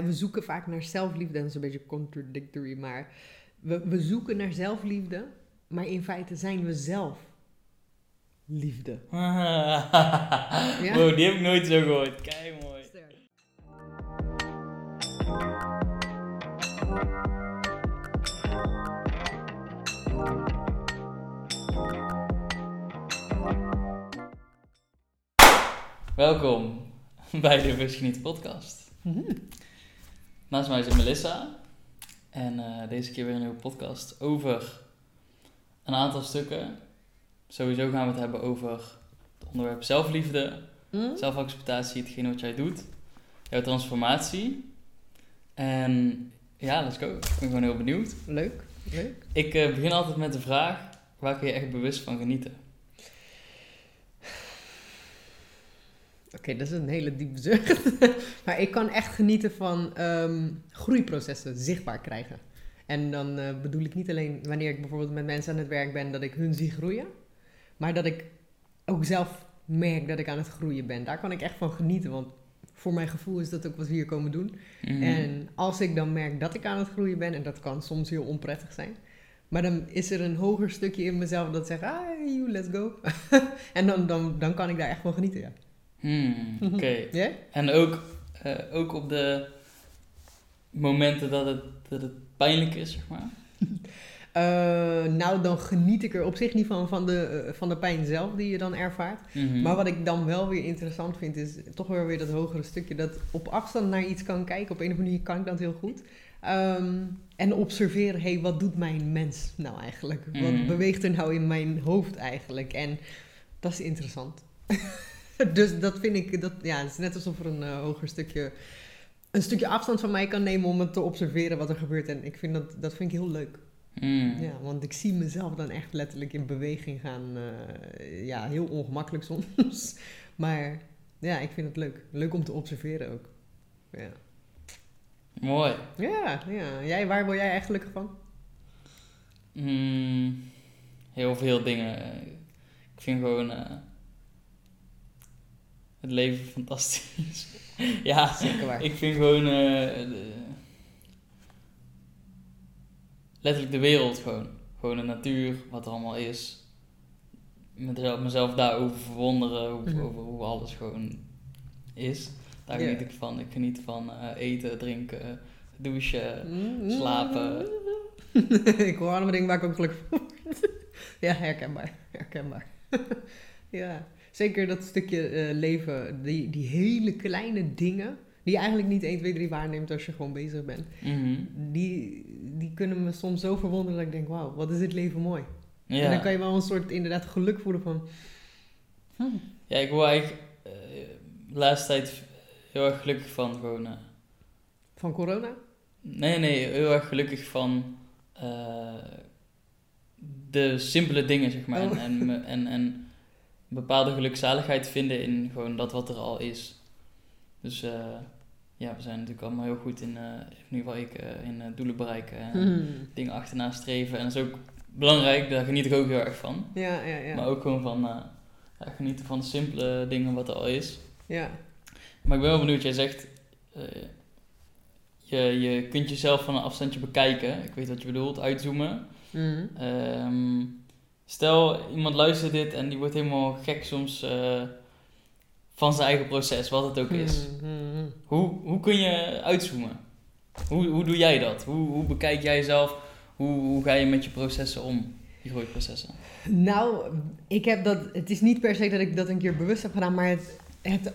we zoeken vaak naar zelfliefde. En dat is een beetje contradictory, maar we, we zoeken naar zelfliefde. Maar in feite zijn we zelf liefde. wow, die heb ik nooit zo gehoord. Kijk mooi. Welkom bij de Busgeniet podcast. Naast mij zit Melissa. En eh, deze keer weer een nieuwe podcast over een aantal stukken. Sowieso gaan we het hebben over het onderwerp zelfliefde, Hm? zelfacceptatie, hetgeen wat jij doet, jouw transformatie. En ja, let's go. Ik ben gewoon heel benieuwd. Leuk, leuk. Ik eh, begin altijd met de vraag, waar kun je echt bewust van genieten? Oké, dat is een hele diepe zucht. maar ik kan echt genieten van ehm, groeiprocessen zichtbaar krijgen. En dan eh, bedoel ik niet alleen wanneer ik bijvoorbeeld met mensen aan het werk ben, dat ik hun zie groeien. Maar dat ik ook zelf merk dat ik aan het groeien ben. Daar kan ik echt van genieten, want voor mijn gevoel is dat ook wat we hier komen doen. Mhm. En als ik dan merk dat ik aan het groeien ben, en dat kan soms heel onprettig zijn, maar dan is er een hoger stukje in mezelf dat zegt, ah, you, let's go. en dan, dan, dan kan ik daar echt van genieten, ja. Hmm, Oké. En ook, eh, ook op de momenten dat het, dat het pijnlijk is, zeg maar. Eh, nou, dan geniet ik er op zich niet van, van de, eh, van de pijn zelf die je dan ervaart. Mhm. Maar wat ik dan wel weer interessant vind, is toch wel weer dat hogere stukje. Dat op afstand naar iets kan kijken. Op een of andere manier kan ik dat heel goed. Ehm, en observeren, hé, hey, wat doet mijn mens nou eigenlijk? Wat Mhm. beweegt er nou in mijn hoofd eigenlijk? En dat is interessant. dus dat vind ik, dat, ja, het is net alsof er een eh, hoger stukje, een stukje afstand van mij kan nemen om het te observeren wat er gebeurt. En ik vind dat, dat vind ik heel leuk. Hmm. Ja, want ik zie mezelf dan echt letterlijk in beweging gaan. eh, ja, heel ongemakkelijk soms. maar ja, ik vind het leuk. Leuk om te observeren ook. Ja, Mooi. ja, ja. Jij, waar word jij echt gelukkig van? Hmm, heel veel dingen. Ik vind gewoon eh, het leven fantastisch. ja, Zeker waar. ik vind gewoon eh, de- letterlijk de wereld gewoon. Gewoon de natuur, wat er allemaal is. Mezelf, mezelf daarover verwonderen, over, Mhm. over hoe alles gewoon is. Daar geniet ik van. Ik geniet van eh, eten, drinken, douchen. Mm. slapen. ik hoor allemaal dingen waar ik ook gelukkig van word. ja, herkenbaar. Herkenbaar. ja, zeker dat stukje eh, leven. Die, die hele kleine dingen. Die je eigenlijk niet 1, 2, 3 waarneemt als je gewoon bezig bent. Mhm. die, die kunnen me soms zo verwonderen dat ik denk, wauw, wat is dit leven mooi. Ja. En dan kan je wel een soort inderdaad geluk voelen van, Ja, ik word eigenlijk eh, de laatste tijd heel erg gelukkig van gewoon... eh, van corona. nee, nee, heel erg gelukkig van eh, de simpele dingen, zeg maar. Oh. En, en, me- en, en bepaalde gelukzaligheid vinden in gewoon dat wat er al is. Dus eh, ja, we zijn natuurlijk allemaal heel goed in, eh, in ieder geval ik, eh, in doelen bereiken en Hmm. dingen achterna streven. En dat is ook belangrijk, daar geniet ik ook heel erg van. Ja, ja, ja. Maar ook gewoon van ja, genieten van de simpele dingen wat er al is. ja. Maar ik ben wel benieuwd, jij zegt, je, je kunt jezelf van een afstandje bekijken. Ik weet wat je bedoelt, uitzoomen. Ehm, stel, iemand luistert dit en die wordt helemaal gek soms eh, van zijn eigen proces, wat het ook is. Mhm. Hoe, hoe kun je uitzoomen? Hoe, hoe doe jij dat? Hoe, hoe bekijk jij jezelf? Hoe, hoe ga je met je processen om, je groeiprocessen? Nou, ik heb dat, het is niet per se dat ik dat een keer bewust heb gedaan, maar het, het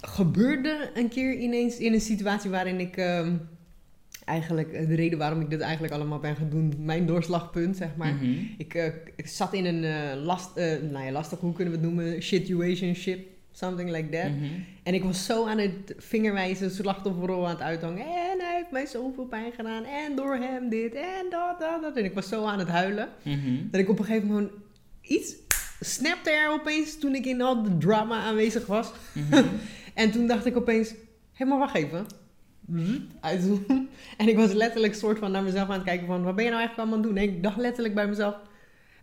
gebeurde een keer ineens in een situatie waarin ik ehm, eigenlijk, eh, de reden waarom ik dit eigenlijk allemaal ben gaan doen, mijn doorslagpunt, zeg maar. Mhm. Ik, eh, ik zat in een eh, last, nou ja, lastig, hoe kunnen we het noemen? Situationship, something like that. Mhm. En ik was zo aan het vingerwijzen, slachtofferrol aan het uithangen. En hij heeft mij zoveel pijn gedaan. En door hem dit en dat, dat, dat. En ik was zo aan het huilen. Mhm. Dat ik op een gegeven moment iets snapte er opeens toen ik in al de drama aanwezig was. En toen dacht ik opeens, hé maar wacht even. Uitzoomen. En ik was letterlijk soort van naar mezelf aan het kijken van, wat ben je nou eigenlijk allemaal aan het doen? En ik dacht letterlijk bij mezelf,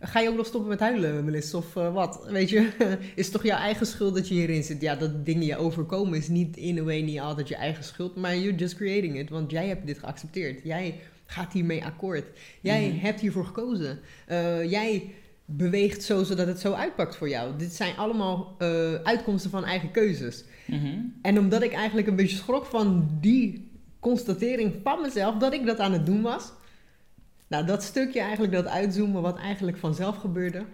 Ga je ook nog stoppen met huilen, Melissa? Of eh, wat? Weet je, is het toch jouw eigen schuld dat je hierin zit? Ja, dat dingen je overkomen is niet in a way niet altijd je eigen schuld, maar you're just creating it. Want jij hebt dit geaccepteerd. Jij gaat hiermee akkoord. Jij Mhm. hebt hiervoor gekozen. Eh, jij beweegt zo zodat het zo uitpakt voor jou. Dit zijn allemaal eh, uitkomsten van eigen keuzes. Mhm. En omdat ik eigenlijk een beetje schrok van die constatering van mezelf, dat ik dat aan het doen was. Nou, dat stukje eigenlijk, dat uitzoomen, wat eigenlijk vanzelf gebeurde.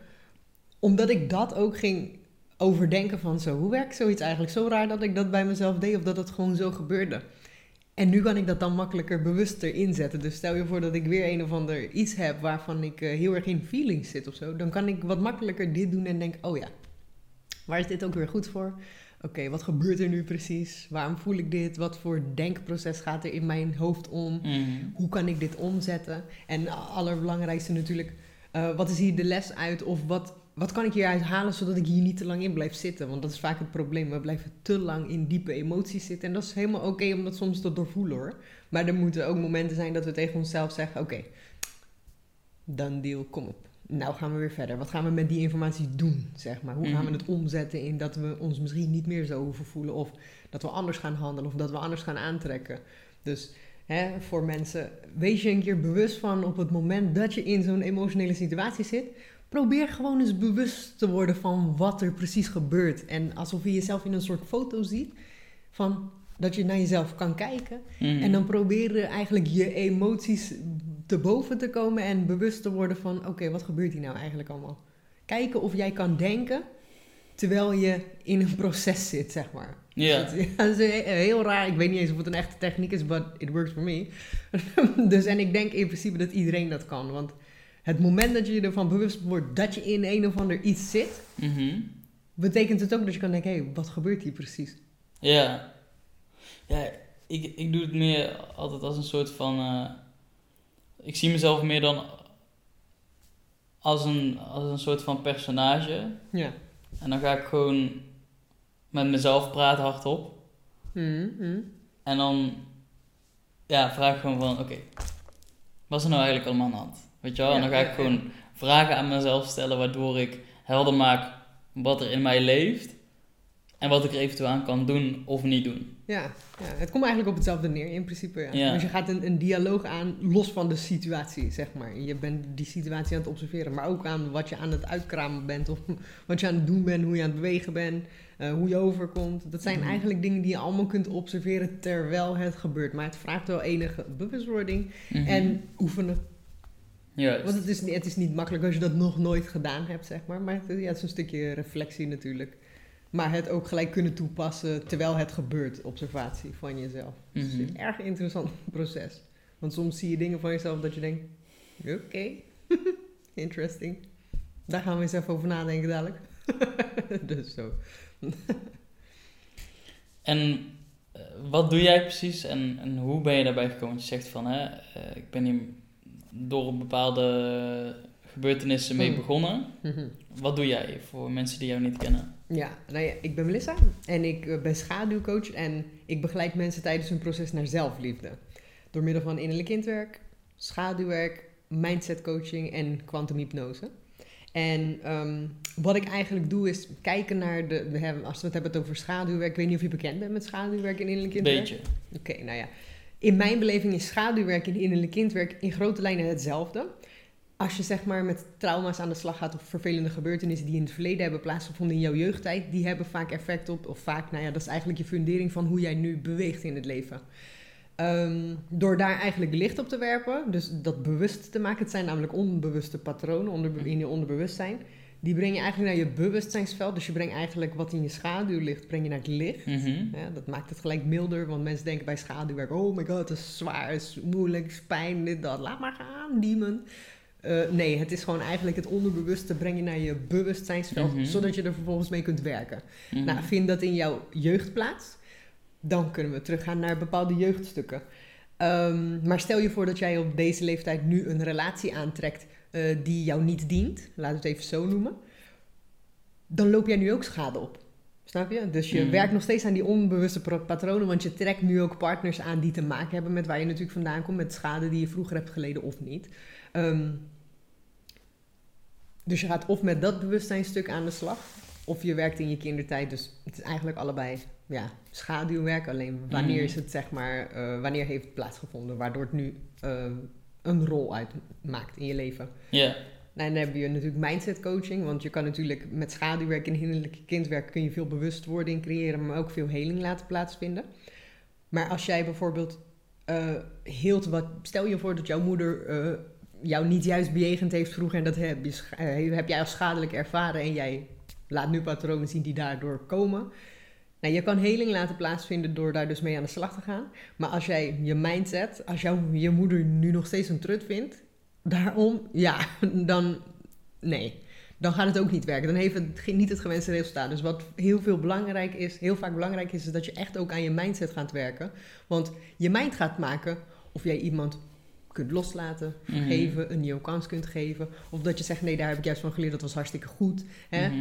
Omdat ik dat ook ging overdenken van zo, hoe werkt zoiets eigenlijk? Zo raar dat ik dat bij mezelf deed of dat het gewoon zo gebeurde. En nu kan ik dat dan makkelijker bewuster inzetten. Dus stel je voor dat ik weer een of ander iets heb waarvan ik eh, heel erg in feelings zit of zo. Dan kan ik wat makkelijker dit doen en denk, oh ja, waar is dit ook weer goed voor? Oké, wat gebeurt er nu precies? Waarom voel ik dit? Wat voor denkproces gaat er in mijn hoofd om? Mhm. Hoe kan ik dit omzetten? En allerbelangrijkste natuurlijk, eh, wat is hier de les uit? Of wat, wat kan ik hieruit halen zodat ik hier niet te lang in blijf zitten? Want dat is vaak het probleem. We blijven te lang in diepe emoties zitten. En dat is helemaal oké om dat soms te doorvoelen hoor. Maar er moeten ook momenten zijn dat we tegen onszelf zeggen: Oké, dan deal, kom op. Nou gaan we weer verder. Wat gaan we met die informatie doen, zeg maar? Hoe gaan we Mhm. het omzetten in dat we ons misschien niet meer zo hoeven voelen... of dat we anders gaan handelen of dat we anders gaan aantrekken. Dus hè, voor mensen, wees je een keer bewust van op het moment dat je in zo'n emotionele situatie zit... probeer gewoon eens bewust te worden van wat er precies gebeurt. En alsof je jezelf in een soort foto ziet van... Dat je naar jezelf kan kijken Mhm. en dan proberen eigenlijk je emoties te boven te komen en bewust te worden van, oké, wat gebeurt hier nou eigenlijk allemaal? Kijken of jij kan denken terwijl je in een proces zit, zeg maar. Ja. Dat, ja, dat is he- heel raar. Ik weet niet eens of het een echte techniek is, but it works for me. dus en ik denk in principe dat iedereen dat kan, want het moment dat je ervan bewust wordt dat je in een of ander iets zit, Mhm. betekent het ook dat je kan denken, hé, hey, wat gebeurt hier precies? Ja. Ja, ik, ik doe het meer altijd als een soort van... eh, ik zie mezelf meer dan als een, als een soort van personage. Ja. En dan ga ik gewoon met mezelf praten hardop. Mhm, mhm. En dan ja, vraag ik gewoon van, oké, wat is er nou eigenlijk allemaal aan de hand? Weet je wel? en dan ga ik ja, gewoon vragen aan mezelf stellen, waardoor ik helder maak wat er in mij leeft. En wat ik er eventueel aan kan doen of niet doen. Ja, ja, het komt eigenlijk op hetzelfde neer in principe. Ja. Ja. Dus je gaat een, een dialoog aan los van de situatie, zeg maar. Je bent die situatie aan het observeren, maar ook aan wat je aan het uitkramen bent, of wat je aan het doen bent, hoe je aan het bewegen bent, eh, hoe je overkomt. Dat zijn Mhm. eigenlijk dingen die je allemaal kunt observeren terwijl het gebeurt. Maar het vraagt wel enige bewustwording Mhm. en oefenen. Juist. Want het is, niet- het is niet makkelijk als je dat nog nooit gedaan hebt, zeg maar. Maar het, ja, het is een stukje reflectie natuurlijk. Maar het ook gelijk kunnen toepassen terwijl het gebeurt, observatie van jezelf. Het is Mhm. een erg interessant proces. Want soms zie je dingen van jezelf dat je denkt, oké, interesting. Daar gaan we eens even over nadenken dadelijk. dus zo. En eh, wat doe jij precies en, en hoe ben je daarbij gekomen? Je zegt van, hè, eh, ik ben hier door bepaalde gebeurtenissen mee Hmm. begonnen. Mhm. Wat doe jij voor mensen die jou niet kennen? Ja, nou ja, ik ben Melissa en ik eh, ben schaduwcoach en ik begeleid mensen tijdens hun proces naar zelfliefde. Door middel van innerlijk kindwerk, schaduwwerk, mindset coaching en kwantumhypnose. En ehm, wat ik eigenlijk doe is kijken naar de, we hebben, als we het hebben over schaduwwerk, ik weet niet of je bekend bent met schaduwwerk en innerlijk kindwerk. Beetje. Oké, nou ja. In mijn beleving is schaduwwerk en innerlijk kindwerk in grote lijnen hetzelfde. Als je zeg maar met trauma's aan de slag gaat of vervelende gebeurtenissen die in het verleden hebben plaatsgevonden in jouw jeugdtijd, die hebben vaak effect op, of vaak, nou ja, dat is eigenlijk je fundering van hoe jij nu beweegt in het leven. Ehm, door daar eigenlijk licht op te werpen, dus dat bewust te maken, het zijn namelijk onbewuste patronen onder, in je onderbewustzijn, die breng je eigenlijk naar je bewustzijnsveld. Dus je brengt eigenlijk wat in je schaduw ligt, breng je naar het licht. Mhm. Ja, dat maakt het gelijk milder, want mensen denken bij schaduwwerk: oh my god, het is zwaar, het is moeilijk, het is pijn, dit, dat. Laat maar gaan, demon. Eh, nee, het is gewoon eigenlijk het onderbewuste breng je naar je bewustzijnsveld, Mhm. zodat je er vervolgens mee kunt werken. Mhm. Nou, vind dat in jouw jeugd plaats, dan kunnen we teruggaan naar bepaalde jeugdstukken. Ehm, maar stel je voor dat jij op deze leeftijd nu een relatie aantrekt eh, die jou niet dient, laten we het even zo noemen, dan loop jij nu ook schade op. Snap je? Dus je Mhm. werkt nog steeds aan die onbewuste patronen, want je trekt nu ook partners aan die te maken hebben met waar je natuurlijk vandaan komt, met schade die je vroeger hebt geleden of niet. Ehm, dus je gaat of met dat bewustzijnstuk aan de slag, of je werkt in je kindertijd. Dus het is eigenlijk allebei ja, schaduwwerk. Alleen wanneer Mhm. is het, zeg maar, eh, wanneer heeft het plaatsgevonden, waardoor het nu eh, een rol uitmaakt in je leven. Ja. Nou, en dan heb je natuurlijk mindset coaching, want je kan natuurlijk met schaduwwerk en hinderlijke kindwerk kun je veel bewustwording creëren, maar ook veel heling laten plaatsvinden. Maar als jij bijvoorbeeld eh hield wat, stel je voor dat jouw moeder jou niet juist bejegend heeft vroeger en dat heb, je, eh, heb jij als schadelijk ervaren en jij laat nu patronen zien die daardoor komen. Nou, je kan heling laten plaatsvinden door daar dus mee aan de slag te gaan. Maar als jij je mindset, als jouw, je moeder nu nog steeds een trut vindt, daarom, ja, dan nee. Dan gaat het ook niet werken. Dan heeft het niet het gewenste resultaat. Dus wat heel veel belangrijk is, heel vaak belangrijk is, is dat je echt ook aan je mindset gaat werken. Want je mind gaat maken of jij iemand kunt loslaten, Mhm. vergeven, een nieuwe kans kunt geven. Of dat je zegt, nee, daar heb ik juist van geleerd, dat was hartstikke goed. Hè? Mhm.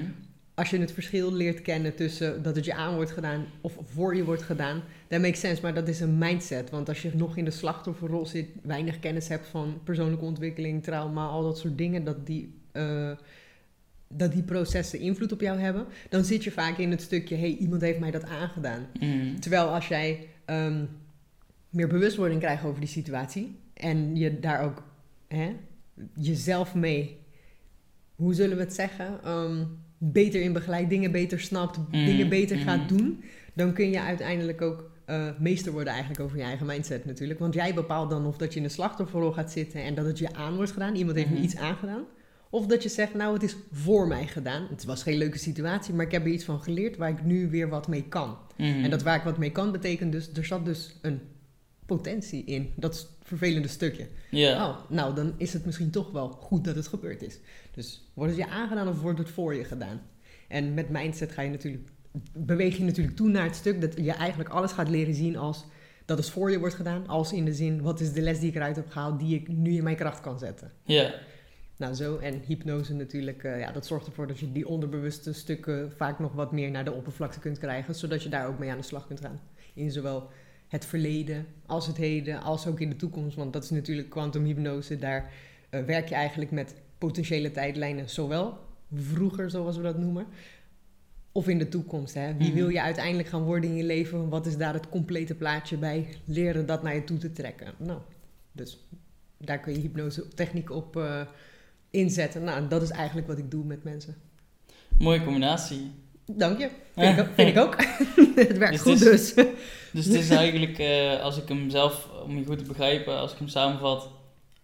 Als je het verschil leert kennen tussen dat het je aan wordt gedaan of voor je wordt gedaan, dat makes sense. Maar dat is een mindset. Want als je nog in de slachtofferrol zit, weinig kennis hebt van persoonlijke ontwikkeling, trauma, al dat soort dingen, dat die, eh, dat die processen invloed op jou hebben, dan zit je vaak in het stukje, hey, iemand heeft mij dat aangedaan. Mhm. Terwijl als jij ehm, meer bewustwording krijgt over die situatie en je daar ook hè, jezelf mee, hoe zullen we het zeggen, Ehm, beter in begeleidt, dingen beter snapt, Mm, dingen beter mhm. gaat doen, dan kun je uiteindelijk ook eh, meester worden eigenlijk over je eigen mindset natuurlijk. Want jij bepaalt dan of dat je in een slachtofferrol gaat zitten en dat het je aan wordt gedaan, iemand heeft Mhm. me iets aangedaan. Of dat je zegt, nou het is voor mij gedaan. Het was geen leuke situatie, maar ik heb er iets van geleerd waar ik nu weer wat mee kan. Mhm. En dat waar ik wat mee kan betekent dus, er zat dus een potentie in. Dat vervelende stukje. Ja. Oh, nou dan is het misschien toch wel goed dat het gebeurd is. Dus wordt het je aangedaan of wordt het voor je gedaan? En met mindset ga je natuurlijk, beweeg je natuurlijk toe naar het stuk dat je eigenlijk alles gaat leren zien als dat het voor je wordt gedaan. Als in de zin, wat is de les die ik eruit heb gehaald die ik nu in mijn kracht kan zetten. Ja. Nou zo, en hypnose natuurlijk, eh, ja, dat zorgt ervoor dat je die onderbewuste stukken vaak nog wat meer naar de oppervlakte kunt krijgen, zodat je daar ook mee aan de slag kunt gaan. In zowel het verleden als het heden, als ook in de toekomst. Want dat is natuurlijk kwantumhypnose, daar eh, werk je eigenlijk met potentiële tijdlijnen, zowel vroeger, zoals we dat noemen, of in de toekomst. Hè? Wie Mhm. wil je uiteindelijk gaan worden in je leven? Wat is daar het complete plaatje bij? Leren dat naar je toe te trekken. Nou, dus daar kun je hypnose techniek op eh, inzetten. Nou, dat is eigenlijk wat ik doe met mensen. Mooie combinatie. Dank je. Vind, ik, ook- vind ik ook. het werkt Dus goed het dus. Dus het is eigenlijk, eh, als ik hem zelf, om je goed te begrijpen, als ik hem samenvat,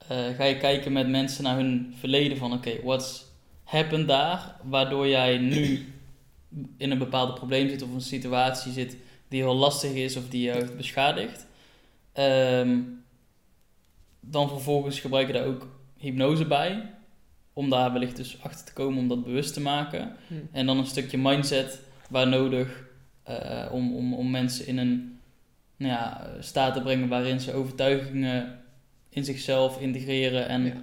eh, ga je kijken met mensen naar hun verleden van oké, what's happened daar, waardoor jij nu in een bepaald probleem zit of een situatie zit die heel lastig is of die je heeft beschadigd. Ehm, dan vervolgens gebruik je daar ook hypnose bij, om daar wellicht dus achter te komen, om dat bewust te maken. Hm. En dan een stukje mindset waar nodig eh, om, om, om mensen in een nou ja, staat te brengen waarin ze overtuigingen in zichzelf integreren en Ja.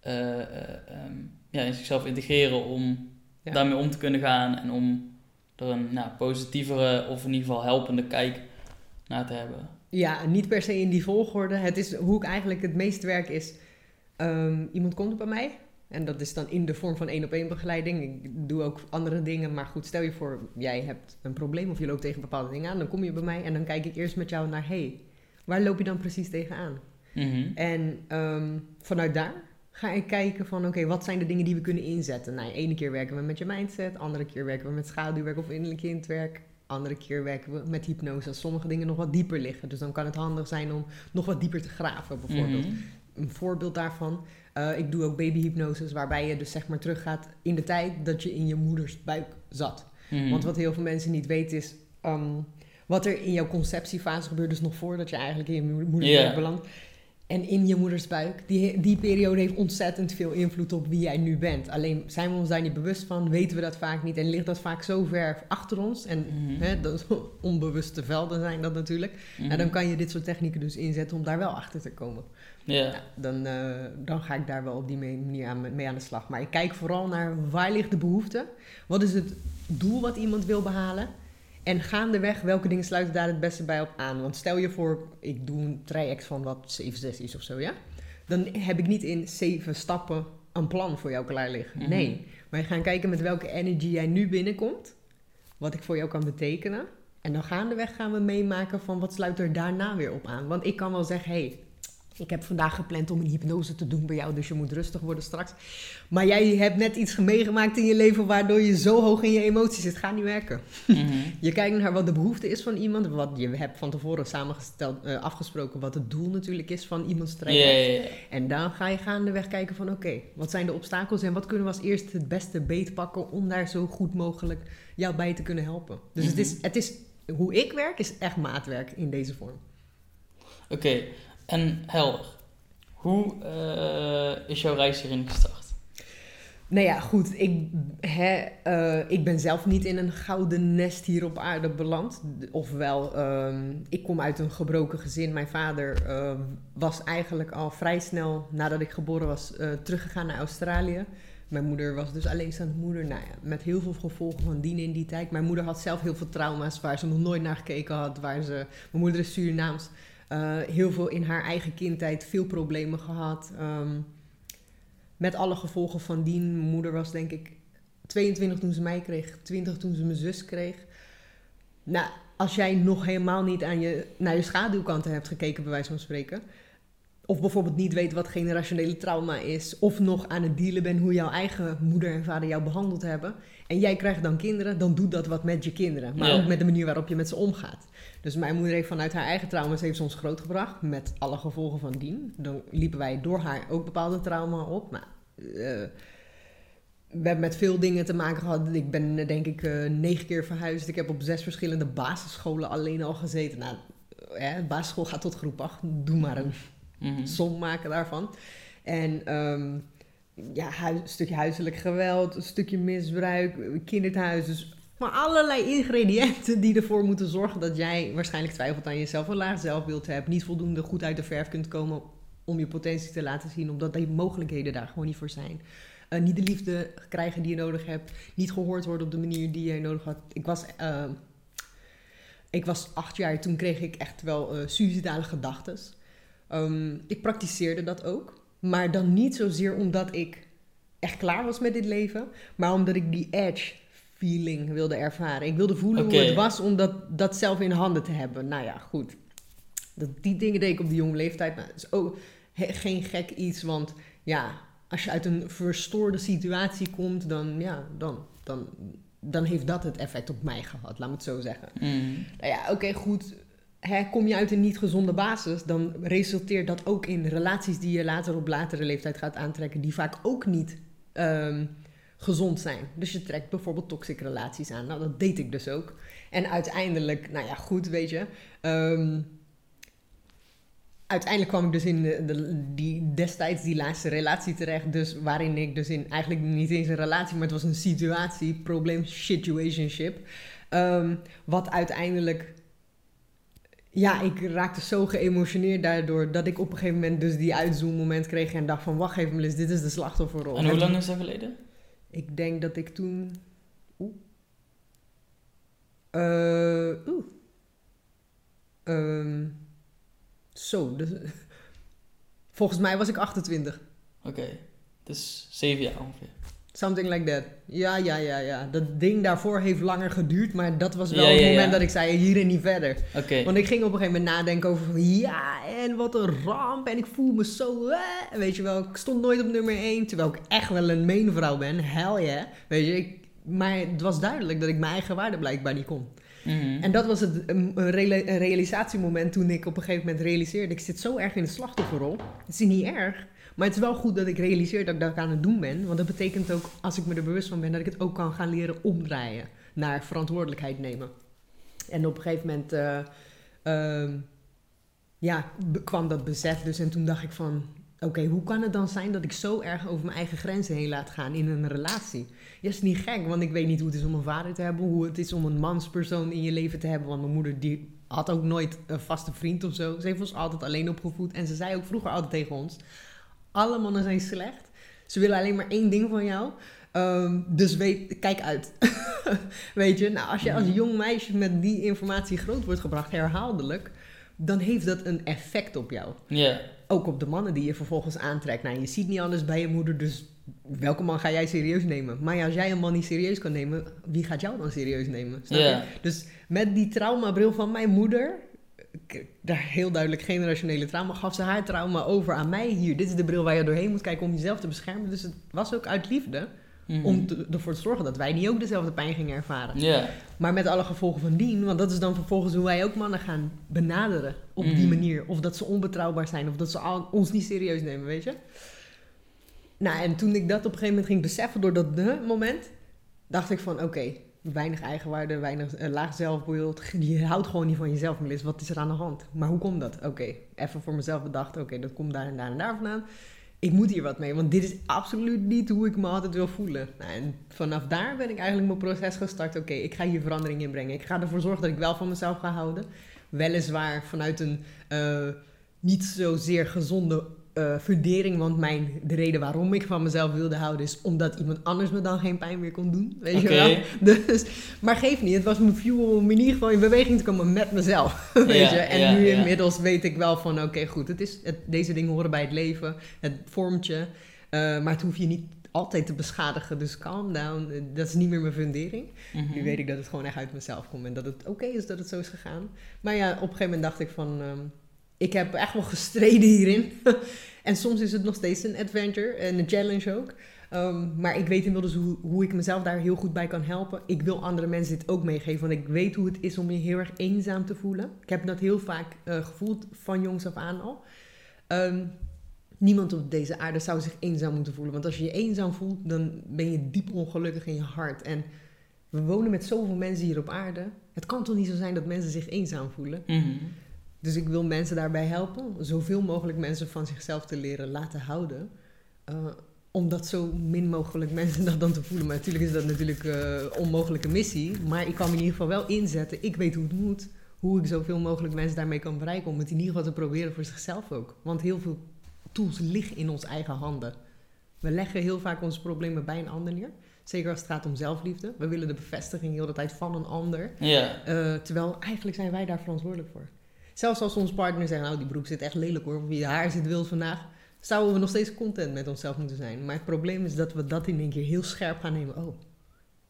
eh, eh, ehm, ja, in zichzelf integreren om Ja. daarmee om te kunnen gaan en om er een nou, positievere of in ieder geval helpende kijk naar te hebben. Ja, niet per se in die volgorde. Het is hoe ik eigenlijk het meest werk is. ehm, iemand komt bij mij. En dat is dan in de vorm van één op één begeleiding. Ik doe ook andere dingen. Maar goed, stel je voor, jij hebt een probleem of je loopt tegen bepaalde dingen aan. Dan kom je bij mij en dan kijk ik eerst met jou naar, hey, waar loop je dan precies tegenaan? Mhm. En ehm, vanuit daar ga ik kijken van, oké, wat zijn de dingen die we kunnen inzetten? Nou, ene keer werken we met je mindset, andere keer werken we met schaduwwerk of innerlijk kindwerk. Andere keer werken we met hypnose als sommige dingen nog wat dieper liggen. Dus dan kan het handig zijn om nog wat dieper te graven, bijvoorbeeld. Mhm. Een voorbeeld daarvan, eh, ik doe ook babyhypnoses, waarbij je dus zeg maar teruggaat in de tijd dat je in je moeders buik zat. Mhm. Want wat heel veel mensen niet weten is ehm, wat er in jouw conceptiefase gebeurt, dus nog voordat je eigenlijk in je moeder- moedersbuik Ja. belandt. En in je moeders buik, die, die periode heeft ontzettend veel invloed op wie jij nu bent. Alleen zijn we ons daar niet bewust van, weten we dat vaak niet en ligt dat vaak zo ver achter ons. En Mhm. hè, dat, onbewuste velden zijn dat natuurlijk. Nou, dan kan je dit soort technieken dus inzetten om daar wel achter te komen. Ja. Nou, dan, eh, dan ga ik daar wel op die manier aan, mee aan de slag. Maar ik kijk vooral naar waar ligt de behoefte? Wat is het doel wat iemand wil behalen? En gaandeweg, welke dingen sluiten daar het beste bij op aan? Want stel je voor, ik doe een traject van wat, zeven sessies of zo, ja? Dan heb ik niet in zeven stappen een plan voor jou klaar liggen. Mhm. Nee. Wij gaan kijken met welke energy jij nu binnenkomt. Wat ik voor jou kan betekenen. En dan gaandeweg gaan we meemaken van wat sluit er daarna weer op aan. Want ik kan wel zeggen, hé, hey, ik heb vandaag gepland om een hypnose te doen bij jou, dus je moet rustig worden straks. Maar jij hebt net iets meegemaakt in je leven waardoor je zo hoog in je emoties zit. Gaat niet werken. Mhm. Je kijkt naar wat de behoefte is van iemand. Wat je hebt van tevoren samengesteld, eh, afgesproken wat het doel natuurlijk is van iemands traject. En dan ga je gaandeweg kijken van oké, wat zijn de obstakels en wat kunnen we als eerste het beste beetpakken om daar zo goed mogelijk jou bij te kunnen helpen. Dus het, is, Mhm. het is, hoe ik werk is echt maatwerk in deze vorm. Oké, en helder. Hoe eh, is jouw reis hierin gestart? Nou ja, goed. Ik, hè, eh, ik ben zelf niet in een gouden nest hier op aarde beland. Ofwel, ehm, ik kom uit een gebroken gezin. Mijn vader ehm, was eigenlijk al vrij snel nadat ik geboren was eh, teruggegaan naar Australië. Mijn moeder was dus alleenstaande moeder. Nou ja, met heel veel gevolgen van dien in die tijd. Mijn moeder had zelf heel veel trauma's waar ze nog nooit naar gekeken had. Waar ze, mijn moeder is Surinaams. Eh, heel veel in haar eigen kindtijd, veel problemen gehad. Ehm, met alle gevolgen van dien. Moeder was denk ik 22 toen ze mij kreeg, 20 toen ze mijn zus kreeg. Nou, als jij nog helemaal niet aan je, naar je schaduwkanten hebt gekeken, bij wijze van spreken. Of bijvoorbeeld niet weet wat generationele trauma is. Of nog aan het dealen bent hoe jouw eigen moeder en vader jou behandeld hebben. En jij krijgt dan kinderen, dan doet dat wat met je kinderen. Maar Ja. ook met de manier waarop je met ze omgaat. Dus mijn moeder heeft vanuit haar eigen trauma's heeft ze ons grootgebracht. Met alle gevolgen van dien. Dan liepen wij door haar ook bepaalde trauma op. Maar eh, we hebben met veel dingen te maken gehad. Ik ben eh, denk ik eh, negen keer verhuisd. Ik heb op zes verschillende basisscholen alleen al gezeten. Nou, hè, basisschool gaat tot groep 8. Doe maar een Mhm. som maken daarvan. En ehm, ja, hui- een stukje huiselijk geweld, een stukje misbruik, kinderthuis. Dus maar allerlei ingrediënten die ervoor moeten zorgen dat jij waarschijnlijk twijfelt aan jezelf, een laag zelfbeeld hebt, niet voldoende goed uit de verf kunt komen om je potentie te laten zien, omdat die mogelijkheden daar gewoon niet voor zijn. Eh, niet de liefde krijgen die je nodig hebt, niet gehoord worden op de manier die je nodig had. Ik was, eh, ik was acht jaar, toen kreeg ik echt wel eh suïcidale gedachten. Ehm, ik praktiseerde dat ook. Maar dan niet zozeer omdat ik echt klaar was met dit leven. Maar omdat ik die edge feeling wilde ervaren. Ik wilde voelen hoe het was om dat, dat zelf in handen te hebben. Nou ja, goed. Dat, die dingen deed ik op die jonge leeftijd. Maar het is ook he- geen gek iets. Want ja, als je uit een verstoorde situatie komt... dan, ja, dan, dan, dan heeft dat het effect op mij gehad. Laat me het zo zeggen. Mhm. Nou ja, oké, goed. Hè, kom je uit een niet gezonde basis, dan resulteert dat ook in relaties die je later op latere leeftijd gaat aantrekken, die vaak ook niet ehm, gezond zijn. Dus je trekt bijvoorbeeld toxic relaties aan. Nou, dat deed ik dus ook. En uiteindelijk, nou ja, goed, weet je. ehm, uiteindelijk kwam ik dus in de, die, destijds die laatste relatie terecht. Dus waarin ik dus in eigenlijk niet eens een relatie, maar het was een situatie, probleem, situationship. Ehm, wat uiteindelijk. Ja, ik raakte zo geëmotioneerd daardoor dat ik op een gegeven moment dus die uitzoommoment kreeg en dacht van wacht even dit is de slachtofferrol. En hoe lang is dat geleden? Ik denk dat ik toen. Oeh. Eh, oeh. Ehm, zo, dus, volgens mij was ik 28. Oké, dus zeven jaar ongeveer. Something like that. Ja, ja, ja, ja. Dat ding daarvoor heeft langer geduurd, maar dat was wel Ja, het ja, moment ja. dat ik zei hier en niet verder. Want ik ging op een gegeven moment nadenken over ja, en wat een ramp. En ik voel me zo, weet je wel, ik stond nooit op nummer 1. Terwijl ik echt wel een mainvrouw ben, hell yeah. Weet je, ik, maar het was duidelijk dat ik mijn eigen waarde blijkbaar niet kon. Mhm. En dat was het, een realisatiemoment toen ik op een gegeven moment realiseerde, ik zit zo erg in de slachtofferrol. Het is niet erg, maar het is wel goed dat ik realiseer dat ik dat aan het doen ben. Want dat betekent ook, als ik me er bewust van ben, dat ik het ook kan gaan leren omdraaien naar verantwoordelijkheid nemen. En op een gegeven moment, eh, ehm, ja, kwam dat besef dus. En toen dacht ik van, oké, hoe kan het dan zijn dat ik zo erg over mijn eigen grenzen heen laat gaan in een relatie? Ja, is niet gek, want ik weet niet hoe het is om een vader te hebben, hoe het is om een manspersoon in je leven te hebben. Want mijn moeder die had ook nooit een vaste vriend of zo. Ze heeft ons altijd alleen opgevoed. En ze zei ook vroeger altijd tegen ons, alle mannen zijn slecht. Ze willen alleen maar één ding van jou. Ehm, dus weet, kijk uit. weet je, nou, als je als jong meisje met die informatie groot wordt gebracht, herhaaldelijk, dan heeft dat een effect op jou. Ja, Ook op de mannen die je vervolgens aantrekt. Nou, je ziet niet anders bij je moeder, dus welke man ga jij serieus nemen? Maar ja, als jij een man niet serieus kan nemen, wie gaat jou dan serieus nemen? Snap je? Dus met die traumabril van mijn moeder, daar heel duidelijk generationele trauma, gaf ze haar trauma over aan mij hier. Dit is de bril waar je doorheen moet kijken om jezelf te beschermen. Dus het was ook uit liefde Mhm. om te- ervoor te zorgen dat wij niet ook dezelfde pijn gingen ervaren. Maar met alle gevolgen van dien, want dat is dan vervolgens hoe wij ook mannen gaan benaderen op die Mhm. manier. Of dat ze onbetrouwbaar zijn, of dat ze al- ons niet serieus nemen, weet je. Nou, en toen ik dat op een gegeven moment ging beseffen door dat de moment, dacht ik van oké, weinig eigenwaarde, weinig eh, laag zelfbeeld. Je houdt gewoon niet van jezelf, Melis. Wat is er aan de hand? Maar hoe komt dat? Oké, even voor mezelf bedacht, oké, dat komt daar en daar en daar vandaan. Ik moet hier wat mee, want dit is absoluut niet hoe ik me altijd wil voelen. Nou, en vanaf daar ben ik eigenlijk mijn proces gestart. Oké, ik ga hier verandering in brengen. Ik ga ervoor zorgen dat ik wel van mezelf ga houden. Weliswaar vanuit een eh, niet zozeer gezonde eh, fundering. Want mijn, de reden waarom ik van mezelf wilde houden is omdat iemand anders me dan geen pijn meer kon doen. Weet je wel? Dus, maar geef niet, het was mijn fuel om in ieder geval in beweging te komen met mezelf. Weet je? En nu inmiddels weet ik wel van oké goed, het is, het, deze dingen horen bij het leven. Het vormt je. eh, maar het hoef je niet altijd te beschadigen. Dus calm down. Eh, Dat is niet meer mijn fundering. Mhm. Nu weet ik dat het gewoon echt uit mezelf komt en dat het oké is dat het zo is gegaan. Maar ja, op een gegeven moment dacht ik van, ehm, ik heb echt wel gestreden hierin. en soms is het nog steeds een adventure en een challenge ook. Ehm, maar ik weet inmiddels hoe, hoe ik mezelf daar heel goed bij kan helpen. Ik wil andere mensen dit ook meegeven, want ik weet hoe het is om je heel erg eenzaam te voelen. Ik heb dat heel vaak eh, gevoeld van jongs af aan al. Ehm, niemand op deze aarde zou zich eenzaam moeten voelen. Want als je je eenzaam voelt, dan ben je diep ongelukkig in je hart. En we wonen met zoveel mensen hier op aarde. Het kan toch niet zo zijn dat mensen zich eenzaam voelen? Mhm. Dus ik wil mensen daarbij helpen. Zoveel mogelijk mensen van zichzelf te leren laten houden. Eh, om dat zo min mogelijk mensen dat dan te voelen. Maar natuurlijk is dat natuurlijk een onmogelijke missie. Maar ik kan me in ieder geval wel inzetten. Ik weet hoe het moet. Hoe ik zoveel mogelijk mensen daarmee kan bereiken. Om het in ieder geval te proberen voor zichzelf ook. Want heel veel tools liggen in ons eigen handen. We leggen heel vaak onze problemen bij een ander neer. Zeker als het gaat om zelfliefde. We willen de bevestiging heel de tijd van een ander. Ja. Eh, terwijl eigenlijk zijn wij daar verantwoordelijk voor. Zelfs als ons partner zegt, nou die broek zit echt lelijk hoor, of je haar zit wild vandaag, zouden we nog steeds content met onszelf moeten zijn. Maar het probleem is dat we dat in één keer heel scherp gaan nemen. Oh,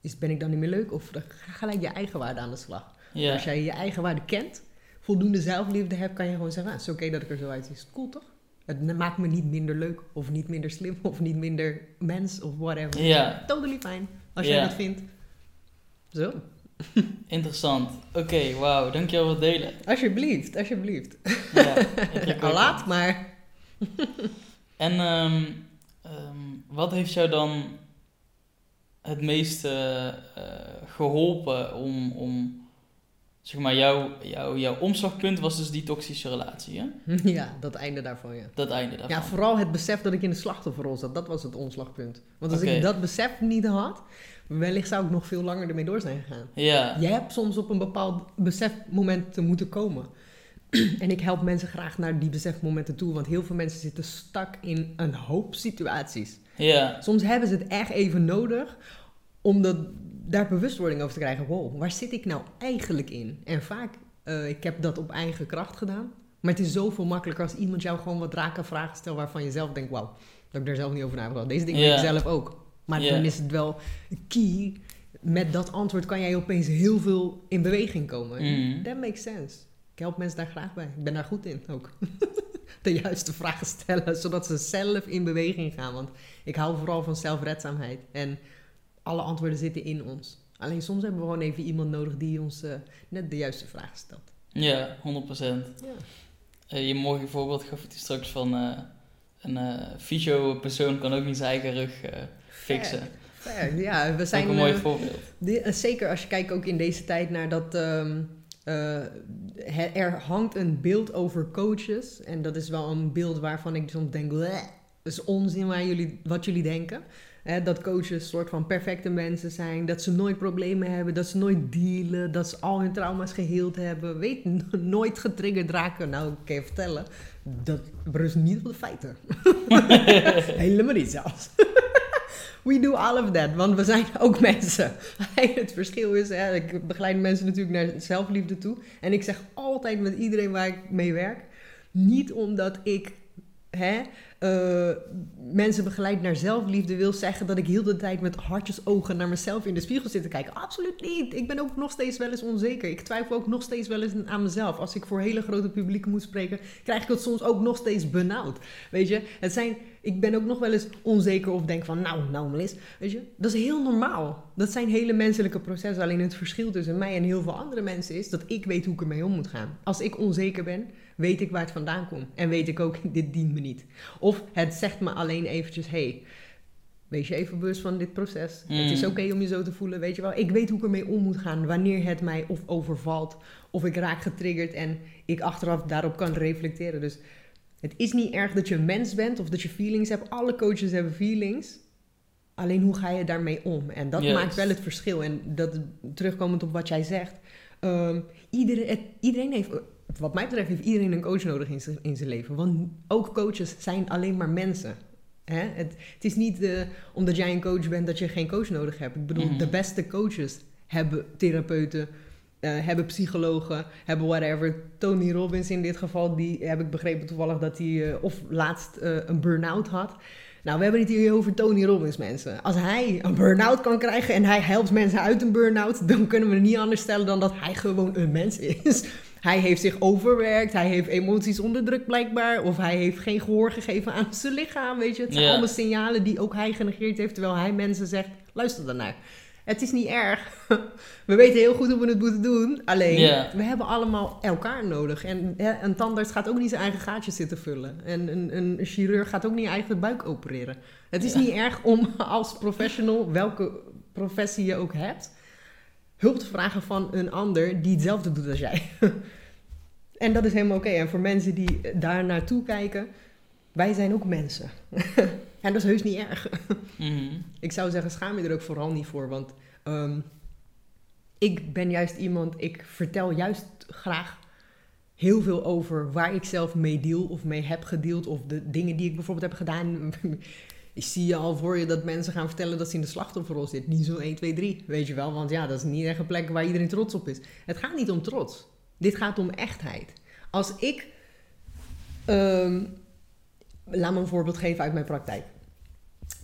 is, ben ik dan niet meer leuk? Of ga gelijk je eigen waarde aan de slag. Ja. Als jij je eigen waarde kent, voldoende zelfliefde hebt, kan je gewoon zeggen, ah, het is oké dat ik er zo uitzie. Is cool toch? Het maakt me niet minder leuk, of niet minder slim, of niet minder mens, of whatever. Ja. Totally fine, als jij Ja. dat vindt. Zo, Interessant. Oké, wauw. Dankjewel voor het delen. alsjeblieft, alsjeblieft. Ja, Al laat, maar En ehm, ehm, wat heeft jou dan het meeste eh, geholpen om, om zeg maar, jouw, jouw, jouw omslagpunt was dus die toxische relatie, hè? Ja, dat einde daarvan, ja. Dat einde daarvan. Ja, vooral het besef dat ik in de slachtofferrol zat, dat was het omslagpunt. Want als ik dat besef niet had, wellicht zou ik nog veel langer ermee door zijn gegaan. Ja. Je hebt soms op een bepaald besefmoment te moeten komen. en ik help mensen graag naar die besefmomenten toe, want heel veel mensen zitten stak in een hoop situaties. Ja. Soms hebben ze het echt even nodig om dat, daar bewustwording over te krijgen. Wow, waar zit ik nou eigenlijk in? En vaak, eh, ik heb dat op eigen kracht gedaan. Maar het is zoveel makkelijker als iemand jou gewoon wat rake vragen stelt waarvan je zelf denkt, wauw, dat ik daar zelf niet over na heb gedacht. Deze dingen weet ik zelf ook. Maar dan is het wel key. Met dat antwoord kan jij opeens heel veel in beweging komen. Mhm. That makes sense. Ik help mensen daar graag bij. Ik ben daar goed in ook. De juiste vragen stellen, zodat ze zelf in beweging gaan. Want ik hou vooral van zelfredzaamheid. En alle antwoorden zitten in ons. Alleen soms hebben we gewoon even iemand nodig die ons eh, net de juiste vragen stelt. Ja, 100%. Ja. Eh, je mooie voorbeeld gaf je straks van eh, een eh fysio-persoon kan ook niet zijn eigen rug eh, fixen. Fair, fair. Ja, we zijn... ook een mooi eh, voorbeeld. Die- eh, zeker als je kijkt ook in deze tijd naar dat. ehm, eh, er hangt een beeld over coaches. En dat is wel een beeld waarvan ik soms denk. "Bleh, Dat is onzin waar jullie, wat jullie denken. Hè, dat coaches een soort van perfecte mensen zijn. Dat ze nooit problemen hebben. Dat ze nooit dealen. Dat ze al hun trauma's geheeld hebben. Weet nooit getriggerd raken. Nou, ik kan je vertellen. Dat berust niet op de feiten. Helemaal niet zelfs. We do all of that, want we zijn ook mensen. Het verschil is, hè, ik begeleid mensen natuurlijk naar zelfliefde toe. En ik zeg altijd met iedereen waar ik mee werk, niet omdat ik hè, eh, mensen begeleid naar zelfliefde wil zeggen dat ik heel de tijd met hartjesogen naar mezelf in de spiegel zit te kijken. Absoluut niet. Ik ben ook nog steeds wel eens onzeker. Ik twijfel ook nog steeds wel eens aan mezelf. Als ik voor hele grote publieken moet spreken, krijg ik het soms ook nog steeds benauwd. Weet je, het zijn, ik ben ook nog wel eens onzeker of denk van, nou, nou Melis, weet je, dat is heel normaal. Dat zijn hele menselijke processen. Alleen het verschil tussen mij en heel veel andere mensen is dat ik weet hoe ik ermee om moet gaan. Als ik onzeker ben, weet ik waar het vandaan komt. En weet ik ook, dit dient me niet. Of het zegt me alleen eventjes, hey, wees je even bewust van dit proces. Het is Mm. oké om je zo te voelen, weet je wel. Ik weet hoe ik ermee om moet gaan, wanneer het mij of overvalt, of ik raak getriggerd en ik achteraf daarop kan reflecteren. Dus het is niet erg dat je een mens bent of dat je feelings hebt. Alle coaches hebben feelings. Alleen hoe ga je daarmee om? En dat maakt wel het verschil. En dat, terugkomend op wat jij zegt. ehm, iedereen, het- iedereen heeft, wat mij betreft, heeft iedereen een coach nodig in zijn, in zijn leven. Want ook coaches zijn alleen maar mensen. Hè? Het, het is niet eh, omdat jij een coach bent dat je geen coach nodig hebt. Ik bedoel, Mhm. de beste coaches hebben therapeuten, eh, hebben psychologen, hebben whatever. Tony Robbins in dit geval, die heb ik begrepen toevallig dat hij eh, of laatst een burn-out had. Nou, we hebben het hier over Tony Robbins, mensen. Als hij een burn-out kan krijgen en hij helpt mensen uit een burn-out, dan kunnen we het niet anders stellen dan dat hij gewoon een mens is. Hij heeft zich overwerkt, hij heeft emoties onderdrukt blijkbaar, of hij heeft geen gehoor gegeven aan zijn lichaam, weet je. Het zijn allemaal signalen die ook hij genegeerd heeft, terwijl hij mensen zegt, luister daarnaar. Het is niet erg. We weten heel goed hoe we het moeten doen. Alleen, we hebben allemaal elkaar nodig. En hè, een tandarts gaat ook niet zijn eigen gaatjes zitten vullen. En een, een chirurg gaat ook niet eigen buik opereren. Het is niet erg om als professional, welke professie je ook hebt, hulp te vragen van een ander die hetzelfde doet als jij. en dat is helemaal oké. En voor mensen die daar naartoe kijken, wij zijn ook mensen. en dat is heus niet erg. Mhm. Ik zou zeggen, schaam je er ook vooral niet voor. Want ehm, ik ben juist iemand, ik vertel juist graag heel veel over waar ik zelf mee deal of mee heb gedeeld. Of de dingen die ik bijvoorbeeld heb gedaan. Ik zie je al voor je dat mensen gaan vertellen dat ze in de slachtofferrol zitten. Niet zo 1, 2, 3, weet je wel. Want ja, dat is niet echt een plek waar iedereen trots op is. Het gaat niet om trots. Dit gaat om echtheid. Als ik... ehm, laat me een voorbeeld geven uit mijn praktijk.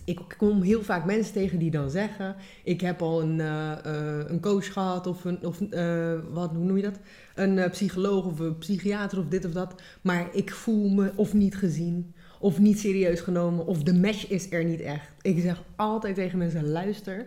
Ik kom heel vaak mensen tegen die dan zeggen: Ik heb al een, eh, eh, een coach gehad, of, een, of eh, wat, hoe noem je dat? Een psycholoog of een psychiater of dit of dat. Maar ik voel me of niet gezien, of niet serieus genomen, of de match is er niet echt. Ik zeg altijd tegen mensen: Luister,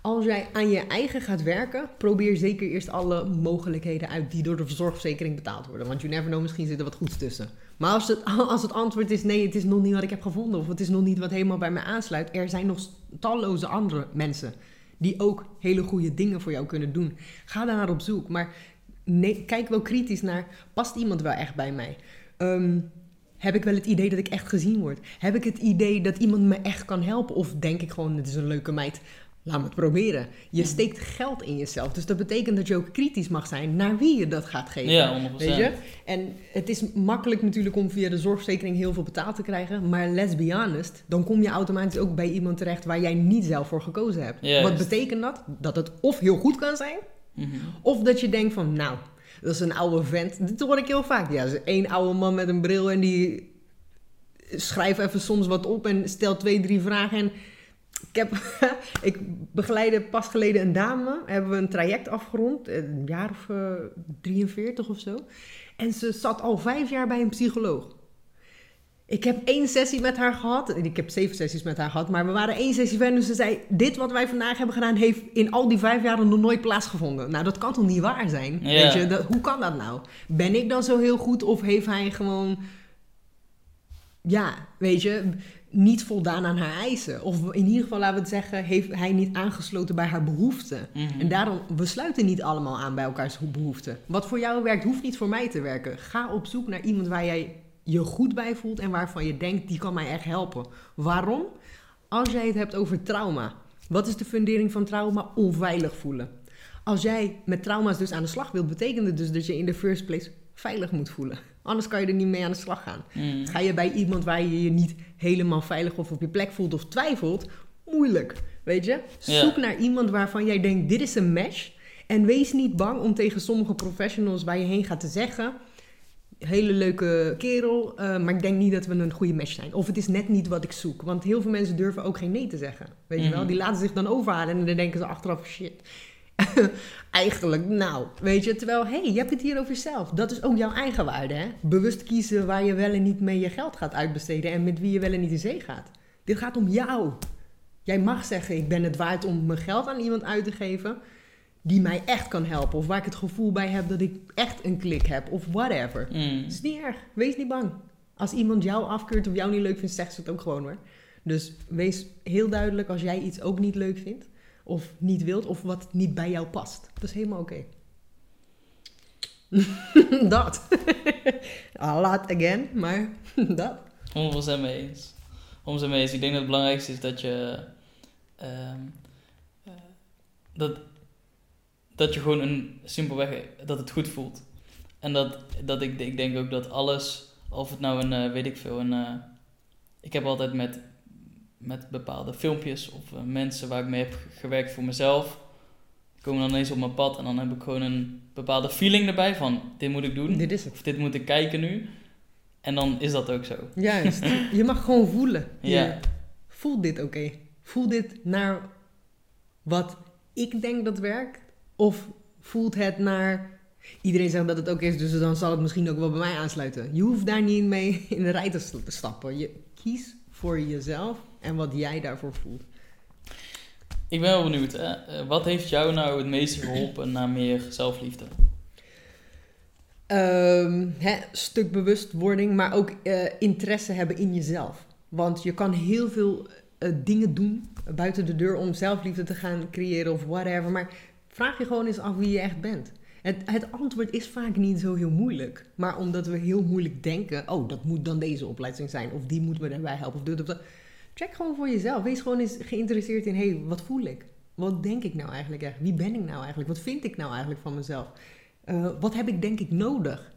als jij aan je eigen gaat werken, probeer zeker eerst alle mogelijkheden uit die door de zorgverzekering betaald worden. Want you never know, misschien zit er wat goeds tussen. Maar als het, als het antwoord is nee, het is nog niet wat ik heb gevonden, of het is nog niet wat helemaal bij mij aansluit, er zijn nog talloze andere mensen die ook hele goede dingen voor jou kunnen doen. Ga daar op zoek, maar kijk wel kritisch naar, past iemand wel echt bij mij? Ehm, heb ik wel het idee dat ik echt gezien word? Heb ik het idee dat iemand me echt kan helpen? Of denk ik gewoon, het is een leuke meid, laat me het proberen. Je steekt geld in jezelf, dus dat betekent dat je ook kritisch mag zijn naar wie je dat gaat geven. Ja, 100%. Weet je? En het is makkelijk natuurlijk om via de zorgverzekering heel veel betaald te krijgen. Maar let's be honest, dan kom je automatisch ook bij iemand terecht waar jij niet zelf voor gekozen hebt. Wat betekent dat? Dat het of heel goed kan zijn, Mhm. of dat je denkt van, nou, dat is een oude vent. Dit hoor ik heel vaak. Ja, is één oude man met een bril en die schrijft even soms wat op en stelt twee, drie vragen. En ik, heb, ik begeleide pas geleden een dame, hebben we een traject afgerond, een jaar of eh, 43 of zo. En ze zat al vijf jaar bij een psycholoog. Ik heb één sessie met haar gehad. Ik heb zeven sessies met haar gehad. Maar we waren één sessie verder. Dus ze zei: Dit wat wij vandaag hebben gedaan. heeft in al die vijf jaar nog nooit plaatsgevonden. Nou, dat kan toch niet waar zijn? Ja. Weet je, dat, hoe kan dat nou? Ben ik dan zo heel goed? Of heeft hij gewoon. Ja, weet je. Niet voldaan aan haar eisen. Of in ieder geval, laten we het zeggen. Heeft hij niet aangesloten bij haar behoeften? Mhm. En daarom, we sluiten niet allemaal aan bij elkaars behoeften. Wat voor jou werkt, hoeft niet voor mij te werken. Ga op zoek naar iemand waar jij je goed bij voelt en waarvan je denkt, die kan mij echt helpen. Waarom? Als jij het hebt over trauma. Wat is de fundering van trauma? Onveilig voelen. Als jij met trauma's dus aan de slag wilt, betekent het dus dat je in de first place veilig moet voelen. Anders kan je er niet mee aan de slag gaan. Mhm. Ga je bij iemand waar je je niet helemaal veilig of op je plek voelt of twijfelt, moeilijk. Weet je? Ja. Zoek naar iemand waarvan jij denkt: dit is een match. En wees niet bang om tegen sommige professionals waar je heen gaat te zeggen: hele leuke kerel, eh, maar ik denk niet dat we een goede match zijn. Of het is net niet wat ik zoek. Want heel veel mensen durven ook geen nee te zeggen. Weet je wel? Mhm. Die laten zich dan overhalen en dan denken ze achteraf, shit. Eigenlijk, nou, weet je. Terwijl, hé, hey, je hebt het hier over jezelf. Dat is ook jouw eigen waarde, hè? Bewust kiezen waar je wel en niet mee je geld gaat uitbesteden en met wie je wel en niet in zee gaat. Dit gaat om jou. Jij mag zeggen, ik ben het waard om mijn geld aan iemand uit te geven die mij echt kan helpen. Of waar ik het gevoel bij heb dat ik echt een klik heb. Of whatever. Mm. Het is niet erg. Wees niet bang. Als iemand jou afkeurt of jou niet leuk vindt, zegt ze het ook gewoon hoor. Dus wees heel duidelijk als jij iets ook niet leuk vindt. Of niet wilt. Of wat niet bij jou past. Dat is helemaal oké. dat. A lot again. Maar dat. 100% mee eens. 100% mee eens. Ik denk dat het belangrijkste is dat je. ehm, eh, dat, dat je gewoon een simpelweg. dat het goed voelt. En dat, dat ik, ik denk ook dat alles. of het nou een. eh, weet ik veel. Een, eh, ik heb altijd met. met bepaalde filmpjes of eh, mensen waar ik mee heb ge- gewerkt voor mezelf. komen dan ineens op mijn pad en dan heb ik gewoon een bepaalde feeling erbij van. dit moet ik doen. Dit is het. Of dit moet ik kijken nu. En dan is dat ook zo. Juist. Je mag gewoon voelen. Je- Ja. Voel dit oké. Voel dit naar wat ik denk dat werkt. Of voelt het naar... Iedereen zegt dat het ook is, dus dan zal het misschien ook wel bij mij aansluiten. Je hoeft daar niet mee in de rij te st- te stappen. Je kies voor jezelf en wat jij daarvoor voelt. Ik ben wel benieuwd, hè? Eh, wat heeft jou nou het meeste geholpen naar meer zelfliefde? Ehm, hè, stuk bewustwording, maar ook eh, interesse hebben in jezelf. Want je kan heel veel eh, dingen doen buiten de deur om zelfliefde te gaan creëren of whatever. Maar vraag je gewoon eens af wie je echt bent. Het, het antwoord is vaak niet zo heel moeilijk. Maar omdat we heel moeilijk denken, oh, dat moet dan deze opleiding zijn. Of die moet me daarbij helpen. Of dit of dat. Check gewoon voor jezelf. Wees gewoon eens geïnteresseerd in, hé, hey, wat voel ik? Wat denk ik nou eigenlijk echt? Wie ben ik nou eigenlijk? Wat vind ik nou eigenlijk van mezelf? Eh, wat heb ik denk ik nodig?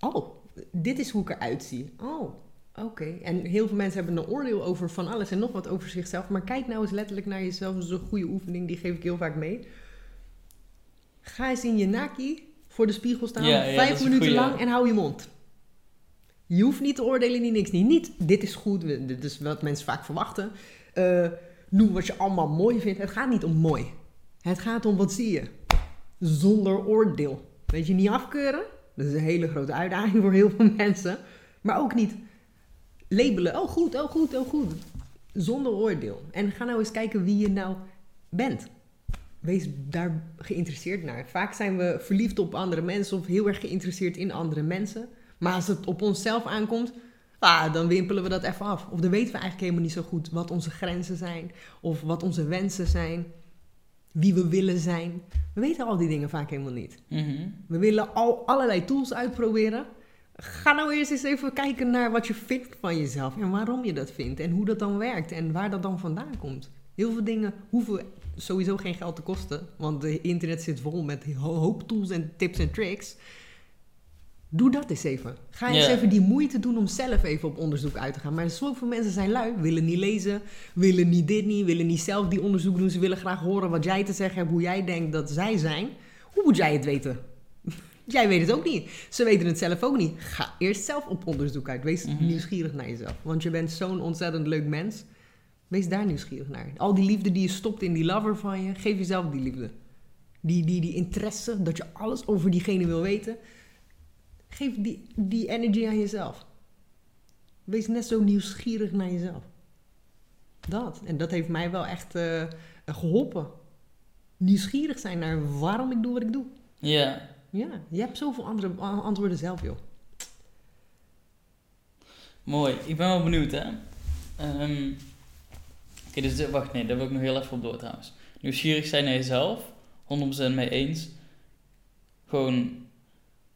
Oh, dit is hoe ik eruit zie. Oh, oké. En heel veel mensen hebben een oordeel over van alles en nog wat over zichzelf. Maar kijk nou eens letterlijk naar jezelf. Dat is een goede oefening, die geef ik heel vaak mee. Ga eens in je naki voor de spiegel staan, Ja, ja, dat vijf minuten goeie. lang en hou je mond. Je hoeft niet te oordelen, niet niks. Niet, niet dit is goed, dit is wat mensen vaak verwachten. Eh, noem wat je allemaal mooi vindt. Het gaat niet om mooi. Het gaat om wat zie je. Zonder oordeel. Weet je, niet afkeuren. Dat is een hele grote uitdaging voor heel veel mensen. Maar ook niet labelen. Oh goed, oh goed, oh goed. Zonder oordeel. En ga nou eens kijken wie je nou bent. Wees daar geïnteresseerd naar. Vaak zijn we verliefd op andere mensen of heel erg geïnteresseerd in andere mensen. Maar als het op onszelf aankomt, ah, dan wimpelen we dat even af. Of dan weten we eigenlijk helemaal niet zo goed wat onze grenzen zijn. Of wat onze wensen zijn. Wie we willen zijn. We weten al die dingen vaak helemaal niet. Mhm. We willen al allerlei tools uitproberen. Ga nou eerst eens even kijken naar wat je vindt van jezelf. En waarom je dat vindt. En hoe dat dan werkt. En waar dat dan vandaan komt. Heel veel dingen hoeven sowieso geen geld te kosten. Want de internet zit vol met een hoop tools en tips en tricks. Doe dat eens even. Ga eens even die moeite doen om zelf even op onderzoek uit te gaan. Maar zoveel mensen zijn lui, willen niet lezen, willen niet dit niet, willen niet zelf die onderzoek doen. Ze willen graag horen wat jij te zeggen hebt, hoe jij denkt dat zij zijn. Hoe moet jij het weten? Jij weet het ook niet. Ze weten het zelf ook niet. Ga eerst zelf op onderzoek uit. Wees Mhm. nieuwsgierig naar jezelf. Want je bent zo'n ontzettend leuk mens. Wees daar nieuwsgierig naar. Al die liefde die je stopt in die lover van je, geef jezelf die liefde. Die, die, die interesse, dat je alles over diegene wil weten. Geef die, die energy aan jezelf. Wees net zo nieuwsgierig naar jezelf. Dat. En dat heeft mij wel echt eh, geholpen. Nieuwsgierig zijn naar waarom ik doe wat ik doe. Ja. Ja, je hebt zoveel andere antwoorden zelf, joh. Mooi. Ik ben wel benieuwd, hè. Ehm, Oké, dus dit- wacht, nee, daar wil ik nog heel even op door trouwens. Nieuwsgierig zijn naar jezelf, 100% mee eens. Gewoon,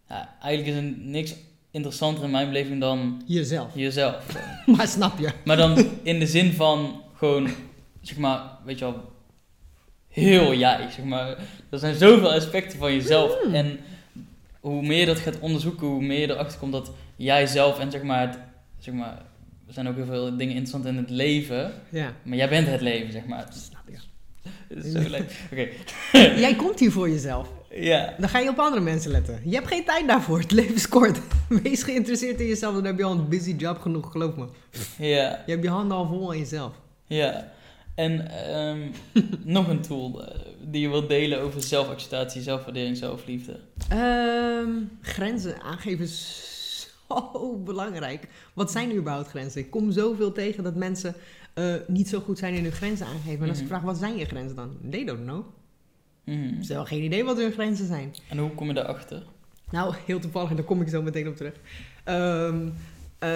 ja, eigenlijk is er niks interessanter in mijn beleving dan Jezelf. jezelf. Maar snap je? Maar dan in de zin van gewoon, zeg maar, weet je wel, heel jij, zeg maar. Er zijn zoveel aspecten van jezelf. Hmm. En hoe meer je dat gaat onderzoeken, hoe meer je erachter komt dat jij zelf en zeg maar, het, zeg maar, er zijn ook heel veel dingen interessant in het leven. Ja, Maar jij bent het leven, zeg maar. snap je. Het is zo leuk. Oké. Jij komt hier voor jezelf. Ja. Dan ga je op andere mensen letten. Je hebt geen tijd daarvoor. Het leven is kort. Wees geïnteresseerd in jezelf. Dan heb je al een busy job genoeg, geloof me. Ja. Je hebt je handen al vol aan jezelf. Ja. En ehm, nog een tool eh, die je wilt delen over zelfacceptatie, zelfwaardering, zelfliefde. Ehm, grenzen aangeven zo belangrijk. Wat zijn überhaupt grenzen? Ik kom zoveel tegen dat mensen eh, niet zo goed zijn in hun grenzen aangeven. En als ik Mhm. vraag, wat zijn je grenzen dan? They don't know. Mhm. Ze hebben wel geen idee wat hun grenzen zijn. En hoe kom je daarachter? Nou, heel toevallig, en daar kom ik zo meteen op terug. Ehm, eh,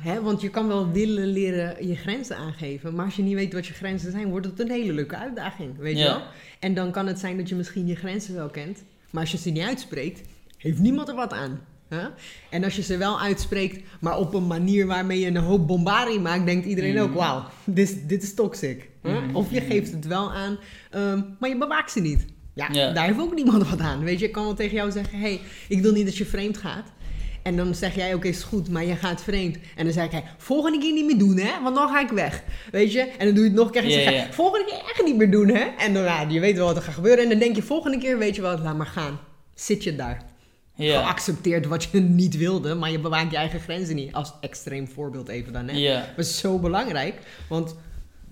hè, want je kan wel willen leren je grenzen aangeven, maar als je niet weet wat je grenzen zijn, wordt het een hele leuke uitdaging, weet je wel? En dan kan het zijn dat je misschien je grenzen wel kent, maar als je ze niet uitspreekt, heeft niemand er wat aan. En als je ze wel uitspreekt, maar op een manier waarmee je een hoop bombarie maakt, denkt iedereen ook, wauw, dit, dit is toxic. Mhm. Of je geeft het wel aan, ehm, maar je bewaakt ze niet. Ja, daar heeft ook niemand wat aan. Weet je, ik kan wel tegen jou zeggen: hey, ik wil niet dat je vreemd gaat. En dan zeg jij: Oké, is goed, maar je gaat vreemd. En dan zeg jij: Volgende keer niet meer doen, hè? Want dan ga ik weg. Weet je? En dan doe je het nog een keer. En zeg. Volgende keer echt niet meer doen, hè? En dan, ja, je weet wel wat er gaat gebeuren. En dan denk je: Volgende keer, weet je wat, laat maar gaan. Zit je daar. Ja. Geaccepteerd wat je niet wilde, maar je bewaakt je eigen grenzen niet. Als extreem voorbeeld even dan, hè? Ja. Dat is zo belangrijk. Want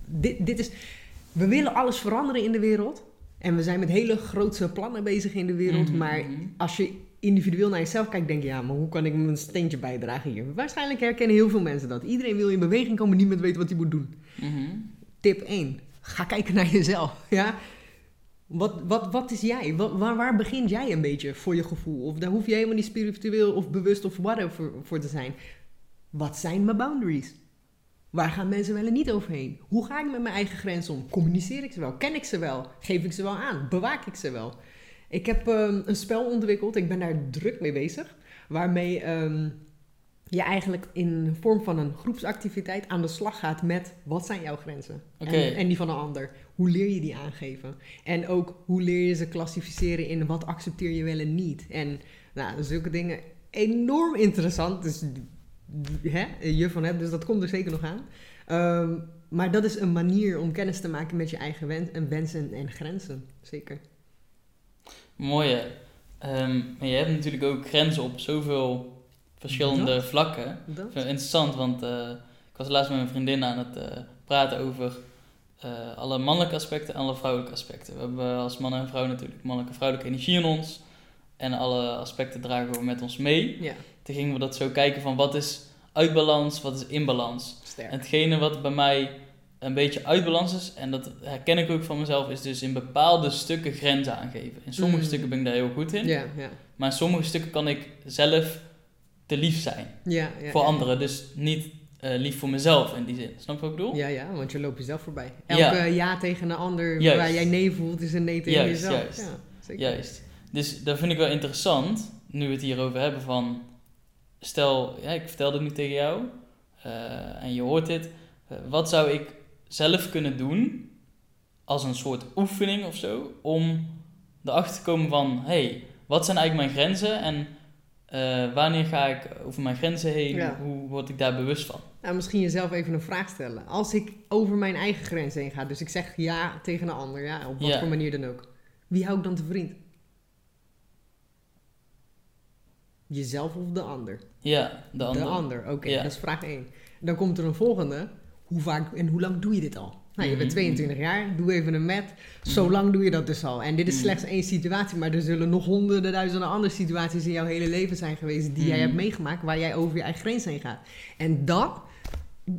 dit, dit is. We willen alles veranderen in de wereld. En we zijn met hele grootse plannen bezig in de wereld. Mhm, Maar als je individueel naar jezelf kijkt, denk je, ja, maar hoe kan ik mijn steentje bijdragen hier? Waarschijnlijk herkennen heel veel mensen dat. Iedereen wil in beweging komen, niemand weet wat hij moet doen. Mhm. Tip 1. Ga kijken naar jezelf. Ja? Wat, wat, wat is jij? Wa- waar, waar begint jij een beetje voor je gevoel? Of daar hoef je helemaal niet spiritueel of bewust of whatever voor, te zijn. Wat zijn mijn boundaries? Waar gaan mensen wel en niet overheen? Hoe ga ik met mijn eigen grenzen om? Communiceer ik ze wel? Ken ik ze wel? Geef ik ze wel aan? Bewaak ik ze wel? Ik heb ehm, een spel ontwikkeld, ik ben daar druk mee bezig, waarmee ehm, je eigenlijk in vorm van een groepsactiviteit aan de slag gaat met wat zijn jouw grenzen en, en die van een ander. Hoe leer je die aangeven? En ook hoe leer je ze klassificeren in wat accepteer je wel en niet? En nou, zulke dingen enorm interessant. Dus hè, je van hebt, dus dat komt er zeker nog aan. Ehm, maar dat is een manier om kennis te maken met je eigen wens en wensen en grenzen. Zeker. Mooie. Ehm, maar je hebt natuurlijk ook grenzen op zoveel verschillende vlakken. Dat? Ik vind het interessant, want eh, ik was laatst met mijn vriendin aan het eh, praten over eh, alle mannelijke aspecten en alle vrouwelijke aspecten. We hebben als man en vrouw natuurlijk mannelijke en vrouwelijke energie in ons. En alle aspecten dragen we met ons mee. Ja, Toen gingen we dat zo kijken van wat is uit balans, wat is in balans. sterk. En hetgene wat bij mij een beetje uit balans is, en dat herken ik ook van mezelf, is dus in bepaalde stukken grenzen aangeven. In sommige Mm. stukken ben ik daar heel goed in, Ja, ja. maar in sommige stukken kan ik zelf te lief zijn Ja, ja, voor ja. anderen. Dus niet eh, lief voor mezelf in die zin. Snap je wat ik bedoel? Ja, ja, want je loopt jezelf voorbij. Elke ja, tegen een ander Juist. waar jij nee voelt, is een nee tegen Juist, jezelf. juist. Zeker. Juist. Dus dat vind ik wel interessant, nu we het hierover hebben van... Stel, ja, ik vertel dit nu tegen jou eh, en je hoort dit. Eh, wat zou ik zelf kunnen doen als een soort oefening of zo... om erachter te komen van... hey, wat zijn eigenlijk mijn grenzen en eh, wanneer ga ik over mijn grenzen heen? Ja. Hoe word ik daar bewust van? Nou, misschien jezelf even een vraag stellen. Als ik over mijn eigen grens heen ga, dus ik zeg ja tegen een ander, ja, op wat Ja. voor manier dan ook. Wie hou ik dan te vriend? Jezelf of de ander? Ja, de andere. De ander, oké, Ja. dat is vraag 1. Dan komt er een volgende. Hoe vaak en hoe lang doe je dit al? Nou, je bent Mhm. 22 jaar, doe even een met. Zo Mhm. lang doe je dat dus al. En dit is Mhm. slechts één situatie, maar er zullen nog honderden duizenden andere situaties in jouw hele leven zijn geweest die jij Mhm. hebt meegemaakt, waar jij over je eigen grens heen gaat. En dat,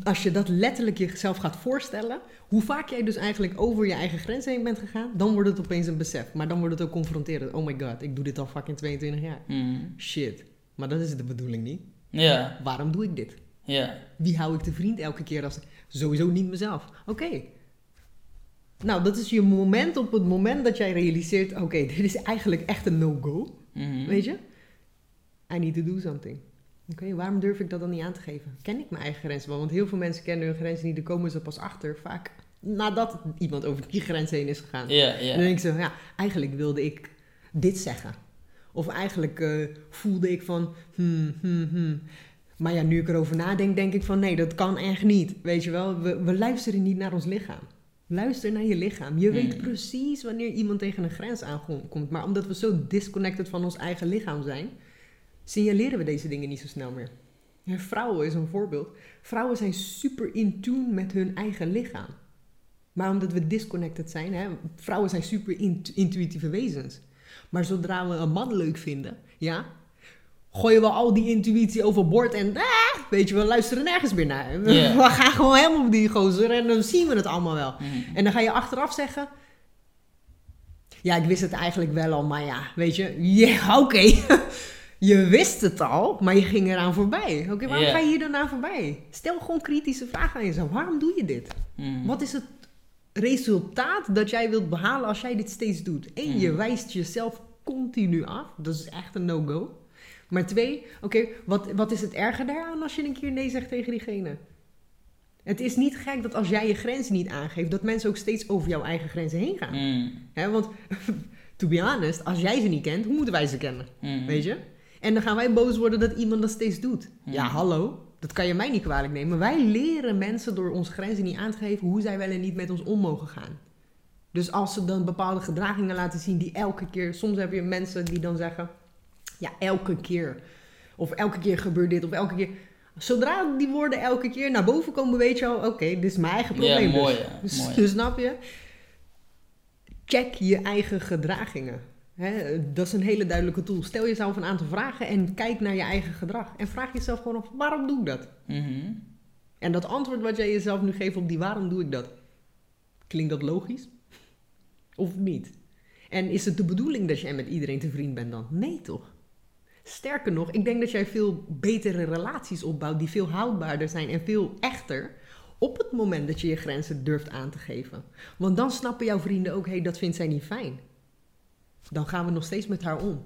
als je dat letterlijk jezelf gaat voorstellen, hoe vaak jij dus eigenlijk over je eigen grens heen bent gegaan, dan wordt het opeens een besef. Maar dan wordt het ook confronterend. Oh my god, ik doe dit al fucking 22 jaar. Mhm. Shit. Maar dat is de bedoeling niet. Ja, Waarom doe ik dit? ja. Wie hou ik te vriend elke keer als... Sowieso niet mezelf. Oké. Nou, dat is je moment op het moment dat jij realiseert... Oké, dit is eigenlijk echt een no-go. Mhm. Weet je? I need to do something. Oké, waarom durf ik dat dan niet aan te geven? Ken ik mijn eigen grenzen wel? Want heel veel mensen kennen hun grenzen niet. Daar komen ze pas achter. Vaak nadat iemand over die grens heen is gegaan. Ja, En dan denk ik zo, ja, eigenlijk wilde ik dit zeggen. Of eigenlijk eh, voelde ik van, hmm, hmm, hmm. Maar ja, nu ik erover nadenk, denk ik van, nee, dat kan echt niet. Weet je wel, we, we luisteren niet naar ons lichaam. Luister naar je lichaam. Je weet Mm. precies wanneer iemand tegen een grens aankomt. Maar omdat we zo disconnected van ons eigen lichaam zijn, signaleren we deze dingen niet zo snel meer. Ja, vrouwen is een voorbeeld. Vrouwen zijn super in tune met hun eigen lichaam. Maar omdat we disconnected zijn, hè, vrouwen zijn super int- intuïtieve wezens. Maar zodra we een man leuk vinden, ja, gooien we al die intuïtie overboord en ah, weet je, we luisteren nergens meer naar. We, gaan gewoon helemaal op die gozer en dan zien we het allemaal wel. Mhm. En dan ga je achteraf zeggen, ja, ik wist het eigenlijk wel al, maar ja, weet je, ja, oké. je wist het al, maar je ging eraan voorbij. Oké, waarom ga je hier dan aan voorbij? Stel gewoon kritische vragen aan jezelf. Waarom doe je dit? Mhm. Wat is het resultaat dat jij wilt behalen als jij dit steeds doet? Eén, je Mhm. wijst jezelf continu af. Dat is echt een no-go. Maar twee, oké, wat, wat is het erger daaraan als je een keer nee zegt tegen diegene? Het is niet gek dat als jij je grenzen niet aangeeft, dat mensen ook steeds over jouw eigen grenzen heen gaan. Mhm. Hè, want, to be honest, als jij ze niet kent, hoe moeten wij ze kennen? Mhm. Weet je? En dan gaan wij boos worden dat iemand dat steeds doet. Ja, Mhm. hallo. Dat kan je mij niet kwalijk nemen. Wij leren mensen door onze grenzen niet aan te geven hoe zij wel en niet met ons om mogen gaan. Dus als ze dan bepaalde gedragingen laten zien die elke keer... Soms heb je mensen die dan zeggen... Ja, elke keer. Of elke keer gebeurt dit. Of elke keer... Zodra die woorden elke keer naar boven komen, weet je al... Oké, dit is mijn eigen probleem. Ja, mooi, dus. ja. Dus, Mooi. dus snap je? Check je eigen gedragingen. Hè, dat is een hele duidelijke tool. Stel jezelf een aantal vragen en kijk naar je eigen gedrag. En vraag jezelf gewoon af, waarom doe ik dat? Mhm. En dat antwoord wat jij jezelf nu geeft op die waarom doe ik dat? Klinkt dat logisch? Of niet? En is het de bedoeling dat jij met iedereen te vriend bent dan? Nee toch? Sterker nog, ik denk dat jij veel betere relaties opbouwt die veel houdbaarder zijn en veel echter op het moment dat je je grenzen durft aan te geven. Want dan snappen jouw vrienden ook, hé, hey, dat vindt zij niet fijn. Dan gaan we nog steeds met haar om.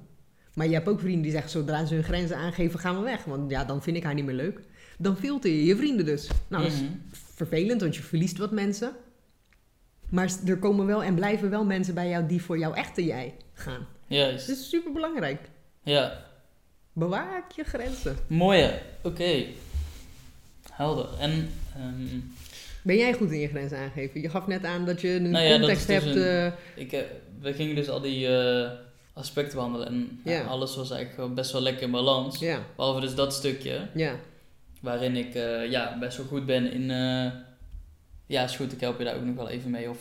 Maar je hebt ook vrienden die zeggen, zodra ze hun grenzen aangeven, gaan we weg. Want ja, dan vind ik haar niet meer leuk. Dan filter je je vrienden dus. Nou, dat is Mhm. vervelend, want je verliest wat mensen. Maar er komen wel en blijven wel mensen bij jou die voor jouw echte jij gaan. Juist. Dat is super belangrijk. Ja, Bewaak je grenzen. mooie. Oké. Helder. En ehm, Ben jij goed in je grenzen aangeven? Je gaf net aan dat je een Nou ja, context dus hebt. een- eh, ik, eh, we gingen dus al die eh, aspecten behandelen. En ja, alles was eigenlijk best wel lekker in balans. ja, Behalve dus dat stukje. ja, Waarin ik ja, best wel goed ben in... ja, is goed, ik help je daar ook nog wel even mee. Of,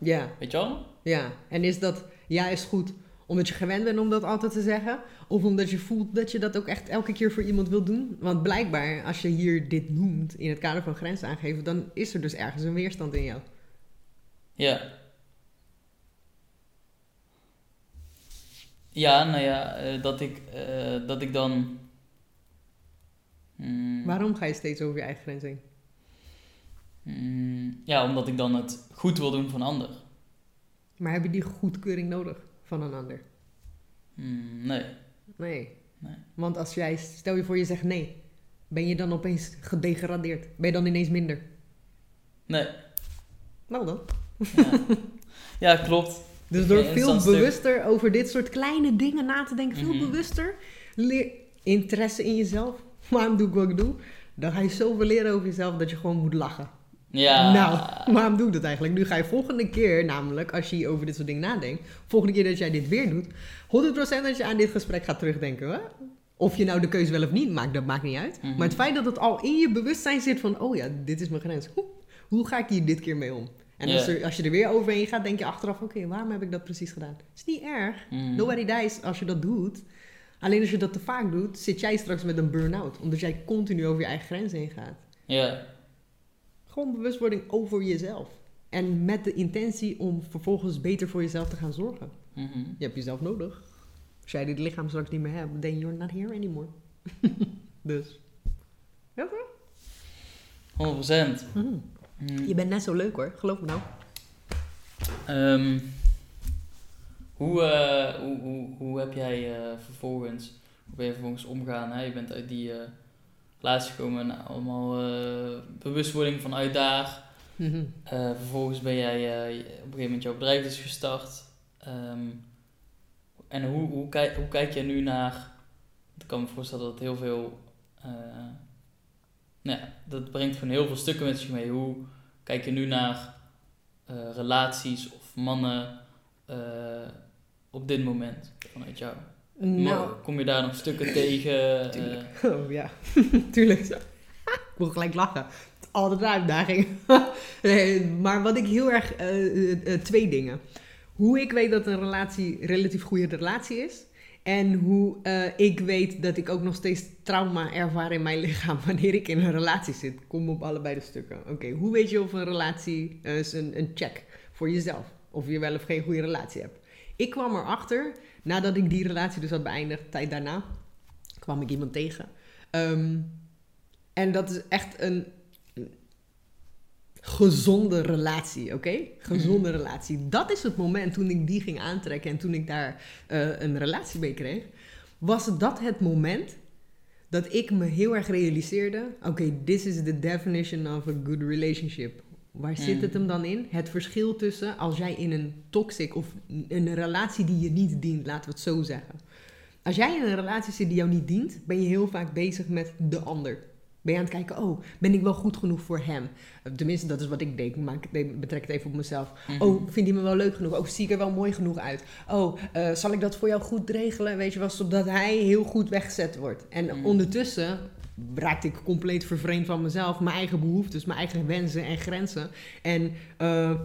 ja, weet je wel? ja. En is dat ja is goed omdat je gewend bent om dat altijd te zeggen? Of omdat je voelt dat je dat ook echt elke keer voor iemand wilt doen? Want blijkbaar, als je hier dit noemt in het kader van grenzen aangeven, dan is er dus ergens een weerstand in jou. Ja. Ja, nou ja, eh, dat, ik, eh, dat ik dan... Hmm, Waarom ga je steeds over je eigen grenzen heen? hmm, ja, omdat ik dan het goed wil doen van ander. Maar heb je die goedkeuring nodig van een ander? Hmm, nee. Nee. Nee. Want als jij, stel je voor je zegt nee, ben je dan opeens gedegradeerd? Ben je dan ineens minder? Nee. Nou dan. Ja, ja klopt. Dus door veel stuk- bewuster over dit soort kleine dingen na te denken, veel Mhm. bewuster, leer interesse in jezelf. Waarom doe ik wat ik doe? Dan ga je zoveel leren over jezelf dat je gewoon moet lachen. Ja. Nou, waarom doe ik dat eigenlijk? Nu ga je volgende keer, namelijk als je over dit soort dingen nadenkt, volgende keer dat jij dit weer doet, 100% dat je aan dit gesprek gaat terugdenken. Hè? Of je nou de keuze wel of niet maakt, dat maakt niet uit. Mhm. Maar het feit dat het al in je bewustzijn zit van, oh ja, dit is mijn grens. Hoe, hoe ga ik hier dit keer mee om? En als, er, als je er weer overheen gaat, denk je achteraf, oké, waarom heb ik dat precies gedaan? Het is niet erg. Hmm. Nobody dies als je dat doet. Alleen als je dat te vaak doet, zit jij straks met een burn-out. Omdat jij continu over je eigen grenzen heen gaat. Ja. Gewoon bewustwording over jezelf. En met de intentie om vervolgens beter voor jezelf te gaan zorgen. Mhm. Je hebt jezelf nodig. Als jij dit lichaam straks niet meer hebt, then you're not here anymore. dus. Ja, toch? 100%. Mhm. Hmm. Je bent net zo leuk hoor, geloof me nou. Ehm, hoe, eh, hoe, hoe, hoe heb jij eh, vervolgens, hoe ben je vervolgens omgaan? Hè? Je bent uit die eh relatie gekomen en allemaal eh, bewustwording vanuit daar. Mhm. Eh, vervolgens ben jij eh, op een gegeven moment jouw bedrijf is gestart. Ehm, en hoe, hoe, kijk, hoe kijk jij nu naar... Ik kan me voorstellen dat heel veel... eh, nou ja, dat brengt gewoon heel veel stukken met zich mee. Hoe kijk je nu naar relaties of mannen op dit moment vanuit jou? Nou, Kom je daar nog stukken tegen? eh, Tuurlijk. oh ja, tuurlijk. ik moet gelijk lachen. Altijd een uitdaging. Nee, maar wat ik heel erg... eh, eh, eh, twee dingen. Hoe ik weet dat een relatie relatief goede relatie is... En hoe eh, ik weet dat ik ook nog steeds trauma ervaar in mijn lichaam wanneer ik in een relatie zit. Kom op allebei de stukken. Oké, hoe weet je of een relatie eh, is een, een check voor jezelf? Of je wel of geen goede relatie hebt. Ik kwam erachter, nadat ik die relatie dus had beëindigd, tijd daarna, kwam ik iemand tegen. Ehm, en dat is echt een gezonde relatie, oké? Gezonde relatie. Dat is het moment toen ik die ging aantrekken en toen ik daar eh, een relatie mee kreeg. Was dat het moment dat ik me heel erg realiseerde: oké, this is the definition of a good relationship. Waar zit Mm. het hem dan in? Het verschil tussen als jij in een toxic of een relatie die je niet dient, laten we het zo zeggen. Als jij in een relatie zit die jou niet dient, ben je heel vaak bezig met de ander. Ben je aan het kijken, oh, ben ik wel goed genoeg voor hem? Eh, Tenminste, dat is wat ik deed. Maar ik betrek het even op mezelf. mhm. Oh, vindt hij me wel leuk genoeg? Oh, zie ik er wel mooi genoeg uit? Oh, eh, zal ik dat voor jou goed regelen? Weet je wel, zodat hij heel goed weggezet wordt. En Mm. ondertussen raakte ik compleet vervreemd van mezelf. Mijn eigen behoeftes, mijn eigen wensen en grenzen. En eh,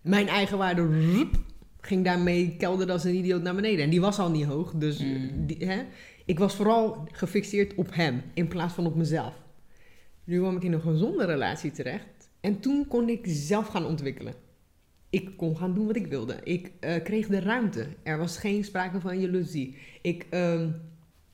mijn eigen waarde ging daarmee kelderde als een idioot naar beneden. En die was al niet hoog. Dus Mm. die, hè? ik was vooral gefixeerd op hem in plaats van op mezelf. Nu kwam ik in een gezonde relatie terecht. En toen kon ik zelf gaan ontwikkelen. Ik kon gaan doen wat ik wilde. Ik eh, kreeg de ruimte. Er was geen sprake van jaloezie. Ik ehm,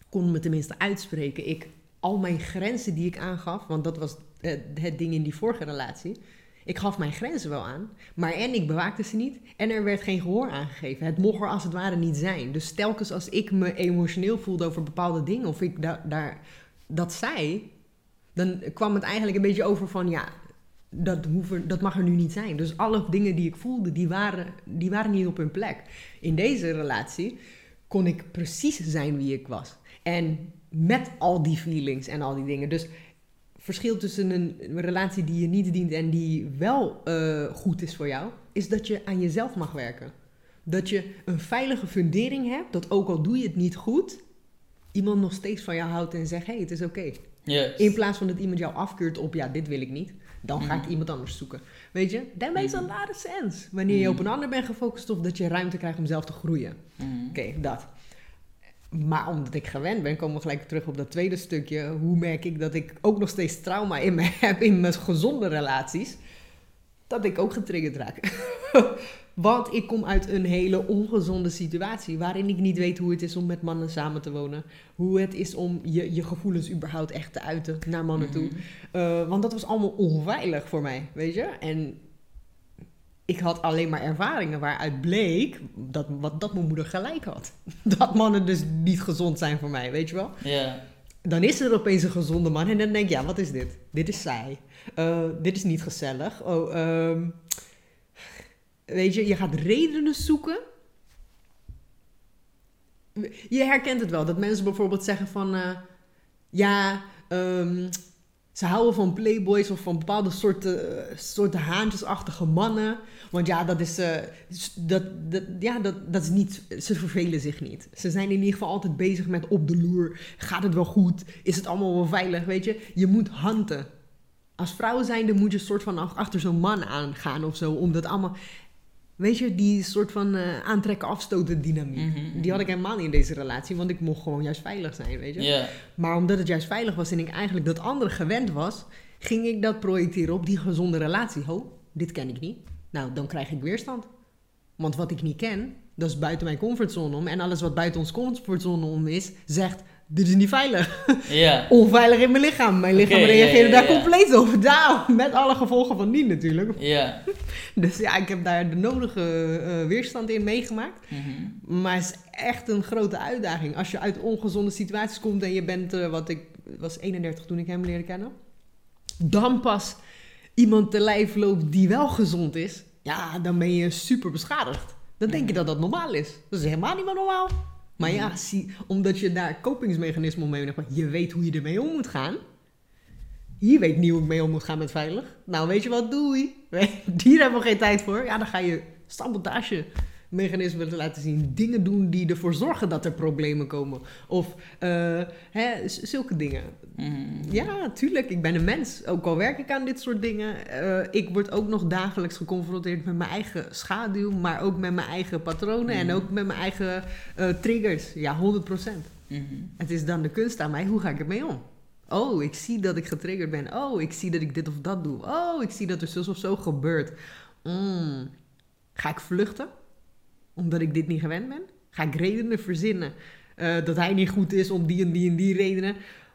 kon me tenminste uitspreken. Ik, al mijn grenzen die ik aangaf, want dat was eh, het ding in die vorige relatie. Ik gaf mijn grenzen wel aan, maar en ik bewaakte ze niet en er werd geen gehoor aangegeven. Het mocht er als het ware niet zijn. Dus telkens als ik me emotioneel voelde over bepaalde dingen of ik da- daar dat zei, dan kwam het eigenlijk een beetje over van ja, dat, hoeven, dat mag er nu niet zijn. Dus alle dingen die ik voelde, die waren, die waren niet op hun plek. In deze relatie kon ik precies zijn wie ik was. En met al die feelings en al die dingen. Dus verschil tussen een relatie die je niet dient en die wel eh, goed is voor jou, is dat je aan jezelf mag werken. Dat je een veilige fundering hebt, dat ook al doe je het niet goed, iemand nog steeds van jou houdt en zegt: hé, hey, het is oké. Yes. In plaats van dat iemand jou afkeurt op, ja, dit wil ik niet. Dan ga ik Mhm. iemand anders zoeken. Weet je, that makes a Mhm. lot of sense. Wanneer je op Mhm. een ander bent gefocust of dat je ruimte krijgt om zelf te groeien. Oké, dat. Maar omdat ik gewend ben, komen we gelijk terug op dat tweede stukje. Hoe merk ik dat ik ook nog steeds trauma in me heb in mijn gezonde relaties? Dat ik ook getriggerd raak. Want ik kom uit een hele ongezonde situatie waarin ik niet weet hoe het is om met mannen samen te wonen. Hoe het is om je, je gevoelens überhaupt echt te uiten naar mannen toe. Mhm. Uh, want dat was allemaal onveilig voor mij, weet je? En ik had alleen maar ervaringen waaruit bleek dat, wat, dat mijn moeder gelijk had. Dat mannen dus niet gezond zijn voor mij, weet je wel? Ja. Dan is er opeens een gezonde man en dan denk ik, ja, wat is dit? Dit is saai. Uh, dit is niet gezellig. Oh, um, weet je, je gaat redenen zoeken. Je herkent het wel, dat mensen bijvoorbeeld zeggen van... Uh, ja, um, ze houden van playboys of van bepaalde soorten, soorten haantjesachtige mannen. Want ja, dat is, uh, dat, dat, ja dat, dat is niet, ze vervelen zich niet. Ze zijn in ieder geval altijd bezig met op de loer. Gaat het wel goed? Is het allemaal wel veilig? Weet je, je moet hanten. Als vrouw zijnde moet je soort van achter zo'n man aangaan of zo. Om dat allemaal... Weet je, die soort van uh, aantrekken, afstoten dynamiek. Mm -hmm. Die had ik helemaal niet in deze relatie, want ik mocht gewoon juist veilig zijn, weet je. Yeah. Maar omdat het juist veilig was en ik eigenlijk dat andere gewend was, ging ik dat projecteren op die gezonde relatie. Ho, dit ken ik niet. Nou, dan krijg ik weerstand. Want wat ik niet ken, dat is buiten mijn comfortzone om. En alles wat buiten ons comfortzone om is, zegt, dit is niet veilig. Ja. Onveilig in mijn lichaam. Mijn lichaam Okay, reageerde ja, ja, daar compleet over. Met alle gevolgen van die natuurlijk. Ja. Dus ja, ik heb daar de nodige uh, weerstand in meegemaakt. Mm -hmm. Maar het is echt een grote uitdaging. Als je uit ongezonde situaties komt en je bent, uh, wat ik was 31 toen ik hem leerde kennen. Dan pas iemand te lijf loopt die wel gezond is. Ja, dan ben je super beschadigd. Dan denk je dat dat normaal is. Dat is helemaal niet meer normaal. Maar ja, zie, omdat je daar kopingsmechanismen mee hebt, je weet hoe je ermee om moet gaan. Hier weet niet hoe ik mee om moet gaan met veilig. Nou, weet je wat, doei. Hier hebben we geen tijd voor. Ja, dan ga je sabotage mechanismen laten zien. Dingen doen die ervoor zorgen dat er problemen komen. Of uh, hè, zulke dingen. Mm. Ja, tuurlijk. Ik ben een mens. Ook al werk ik aan dit soort dingen. Uh, ik word ook nog dagelijks geconfronteerd met mijn eigen schaduw. Maar ook met mijn eigen patronen. En mm. ook met mijn eigen uh, triggers. Ja, 100%. Mm-hmm. Het is dan de kunst aan mij. Hoe ga ik ermee om? Oh, ik zie dat ik getriggerd ben. Oh, ik zie dat ik dit of dat doe. Oh, ik zie dat er zo of zo gebeurt. Mm. Ga ik vluchten? Omdat ik dit niet gewend ben? Ga ik redenen verzinnen uh, dat hij niet goed is om die en die en die redenen?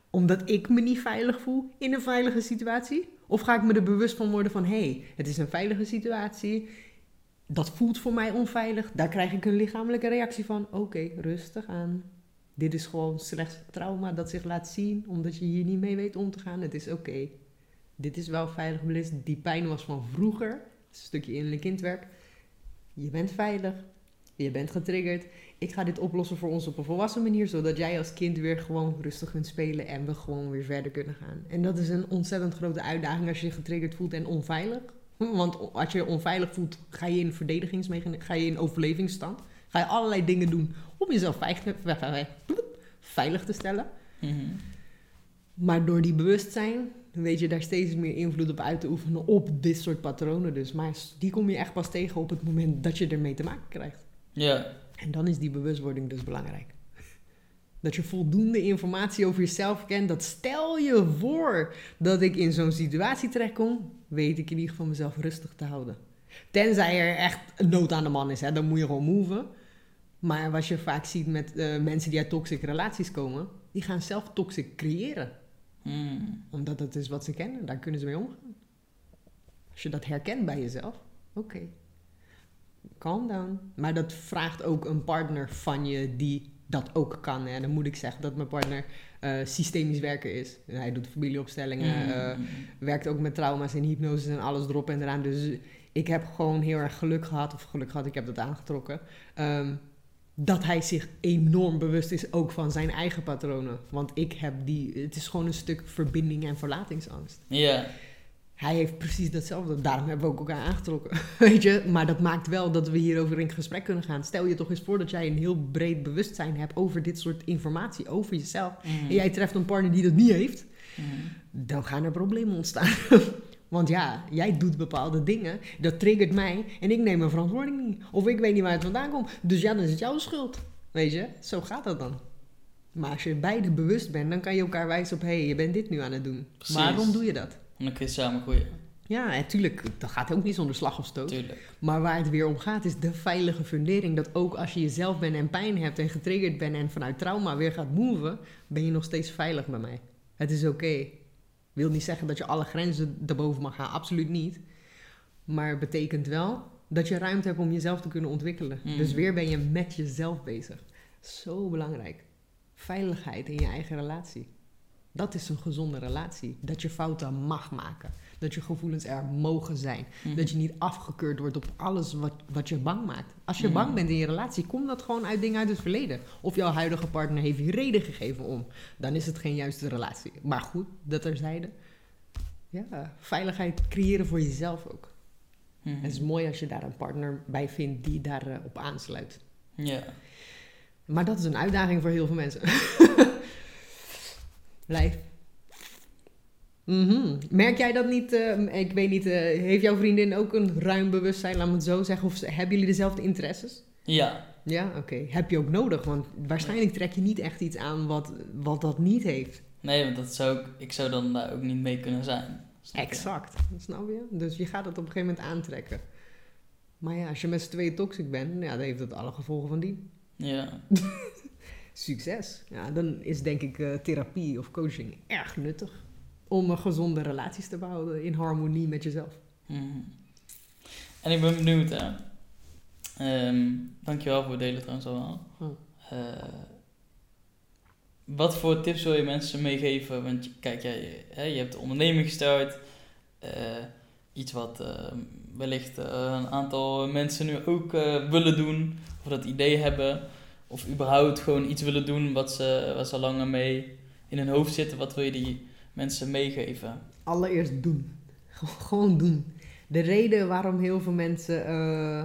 Omdat ik me niet veilig voel in een veilige situatie? Of ga ik me er bewust van worden van... hé, hey, het is een veilige situatie. Dat voelt voor mij onveilig. Daar krijg ik een lichamelijke reactie van. Oké, rustig aan. Dit is gewoon slechts trauma dat zich laat zien... omdat je hier niet mee weet om te gaan. Het is oké. Dit is wel veilig belist. Die pijn was van vroeger. Een stukje innerlijk kindwerk. Je bent veilig. Je bent getriggerd. Ik ga dit oplossen voor ons op een volwassen manier, zodat jij als kind weer gewoon rustig kunt spelen en we gewoon weer verder kunnen gaan. En dat is een ontzettend grote uitdaging als je je getriggerd voelt en onveilig. Want als je je onveilig voelt, ga je in verdedigingsmechanisme, ga je in overlevingsstand. Ga je allerlei dingen doen om jezelf veilig te stellen. Mhm. Maar door die bewustzijn weet je daar steeds meer invloed op uit te oefenen op dit soort patronen. Dus. Maar die kom je echt pas tegen op het moment dat je ermee te maken krijgt. Ja. En dan is die bewustwording dus belangrijk. Dat je voldoende informatie over jezelf kent. Dat stel je voor dat ik in zo'n situatie terechtkom, weet ik in ieder geval mezelf rustig te houden. Tenzij er echt nood aan de man is, hè, dan moet je gewoon move. Maar wat je vaak ziet met uh, mensen die uit toxische relaties komen, die gaan zelf toxic creëren. Hmm. Omdat dat is wat ze kennen, daar kunnen ze mee omgaan. Als je dat herkent bij jezelf, oké, calm down. Maar dat vraagt ook een partner van je die dat ook kan. En dan moet ik zeggen dat mijn partner uh, systemisch werker is. Hij doet familieopstellingen, uh, werkt ook met trauma's en hypnose en alles erop en eraan. Dus ik heb gewoon heel erg geluk gehad, of geluk gehad, ik heb dat aangetrokken. Um, dat hij zich enorm bewust is ook van zijn eigen patronen. Want ik heb die, het is gewoon een stuk verbinding en verlatingsangst. Ja hij heeft precies datzelfde. Daarom hebben we ook elkaar aangetrokken. Weet je? Maar dat maakt wel dat we hierover in gesprek kunnen gaan. Stel je toch eens voor dat jij een heel breed bewustzijn hebt over dit soort informatie, over jezelf. Mhm. En jij treft een partner die dat niet heeft. Mhm. Dan gaan er problemen ontstaan. Want ja, jij doet bepaalde dingen. Dat triggert mij. En ik neem mijn verantwoording niet. Of ik weet niet waar het vandaan komt. Dus ja, dan is het jouw schuld. Weet je? Zo gaat dat dan. Maar als je beide bewust bent, dan kan je elkaar wijzen op... hé, hey, je bent dit nu aan het doen. Waarom doe je dat? En dan kun je samen groeien. Ja, natuurlijk. Dat gaat ook niet zonder slag of stoot. Tuurlijk. Maar waar het weer om gaat, is de veilige fundering. Dat ook als je jezelf bent en pijn hebt en getriggerd bent en vanuit trauma weer gaat moven, ben je nog steeds veilig bij mij. Het is oké. Wil niet zeggen dat je alle grenzen erboven mag gaan, absoluut niet. Maar het betekent wel dat je ruimte hebt om jezelf te kunnen ontwikkelen. Mm. Dus weer ben je met jezelf bezig. Zo belangrijk. Veiligheid in je eigen relatie. Dat is een gezonde relatie. Dat je fouten mag maken. Dat je gevoelens er mogen zijn. Mhm. Dat je niet afgekeurd wordt op alles wat, wat je bang maakt. Als je mhm. bang bent in je relatie, komt dat gewoon uit dingen uit het verleden. Of jouw huidige partner heeft je reden gegeven om. Dan is het geen juiste relatie. Maar goed, dat er zeiden. Ja, veiligheid creëren voor jezelf ook. Mhm. Het is mooi als je daar een partner bij vindt die daarop uh, op aansluit. Ja. Maar dat is een uitdaging voor heel veel mensen. Mhm. Merk jij dat niet? Uh, ik weet niet, uh, heeft jouw vriendin ook een ruim bewustzijn, laat me het zo zeggen? Of hebben jullie dezelfde interesses? Ja. Ja, oké. Heb je ook nodig? Want waarschijnlijk trek je niet echt iets aan wat, wat dat niet heeft. Nee, want dat zou ik, ik zou dan daar ook niet mee kunnen zijn. Exact, snap je? Dus je gaat het op een gegeven moment aantrekken. Maar ja, als je met z'n tweeën toxic bent, ja, dan heeft dat alle gevolgen van die. Ja. succes. Ja, dan is denk ik uh, therapie of coaching erg nuttig. Om gezonde relaties te behouden in harmonie met jezelf. Mm. En ik ben benieuwd, hè. Um, dankjewel voor het delen trouwens allemaal. Hm. Uh, wat voor tips wil je mensen meegeven? Want kijk, jij, hè, je hebt de onderneming gestart. Uh, iets wat wellicht een aantal mensen nu ook willen doen. Of dat idee hebben. Of überhaupt gewoon iets willen doen wat ze, wat ze langer mee in hun hoofd zitten. Wat wil je die mensen meegeven? Allereerst doen. Gewoon doen. De reden waarom heel veel mensen uh,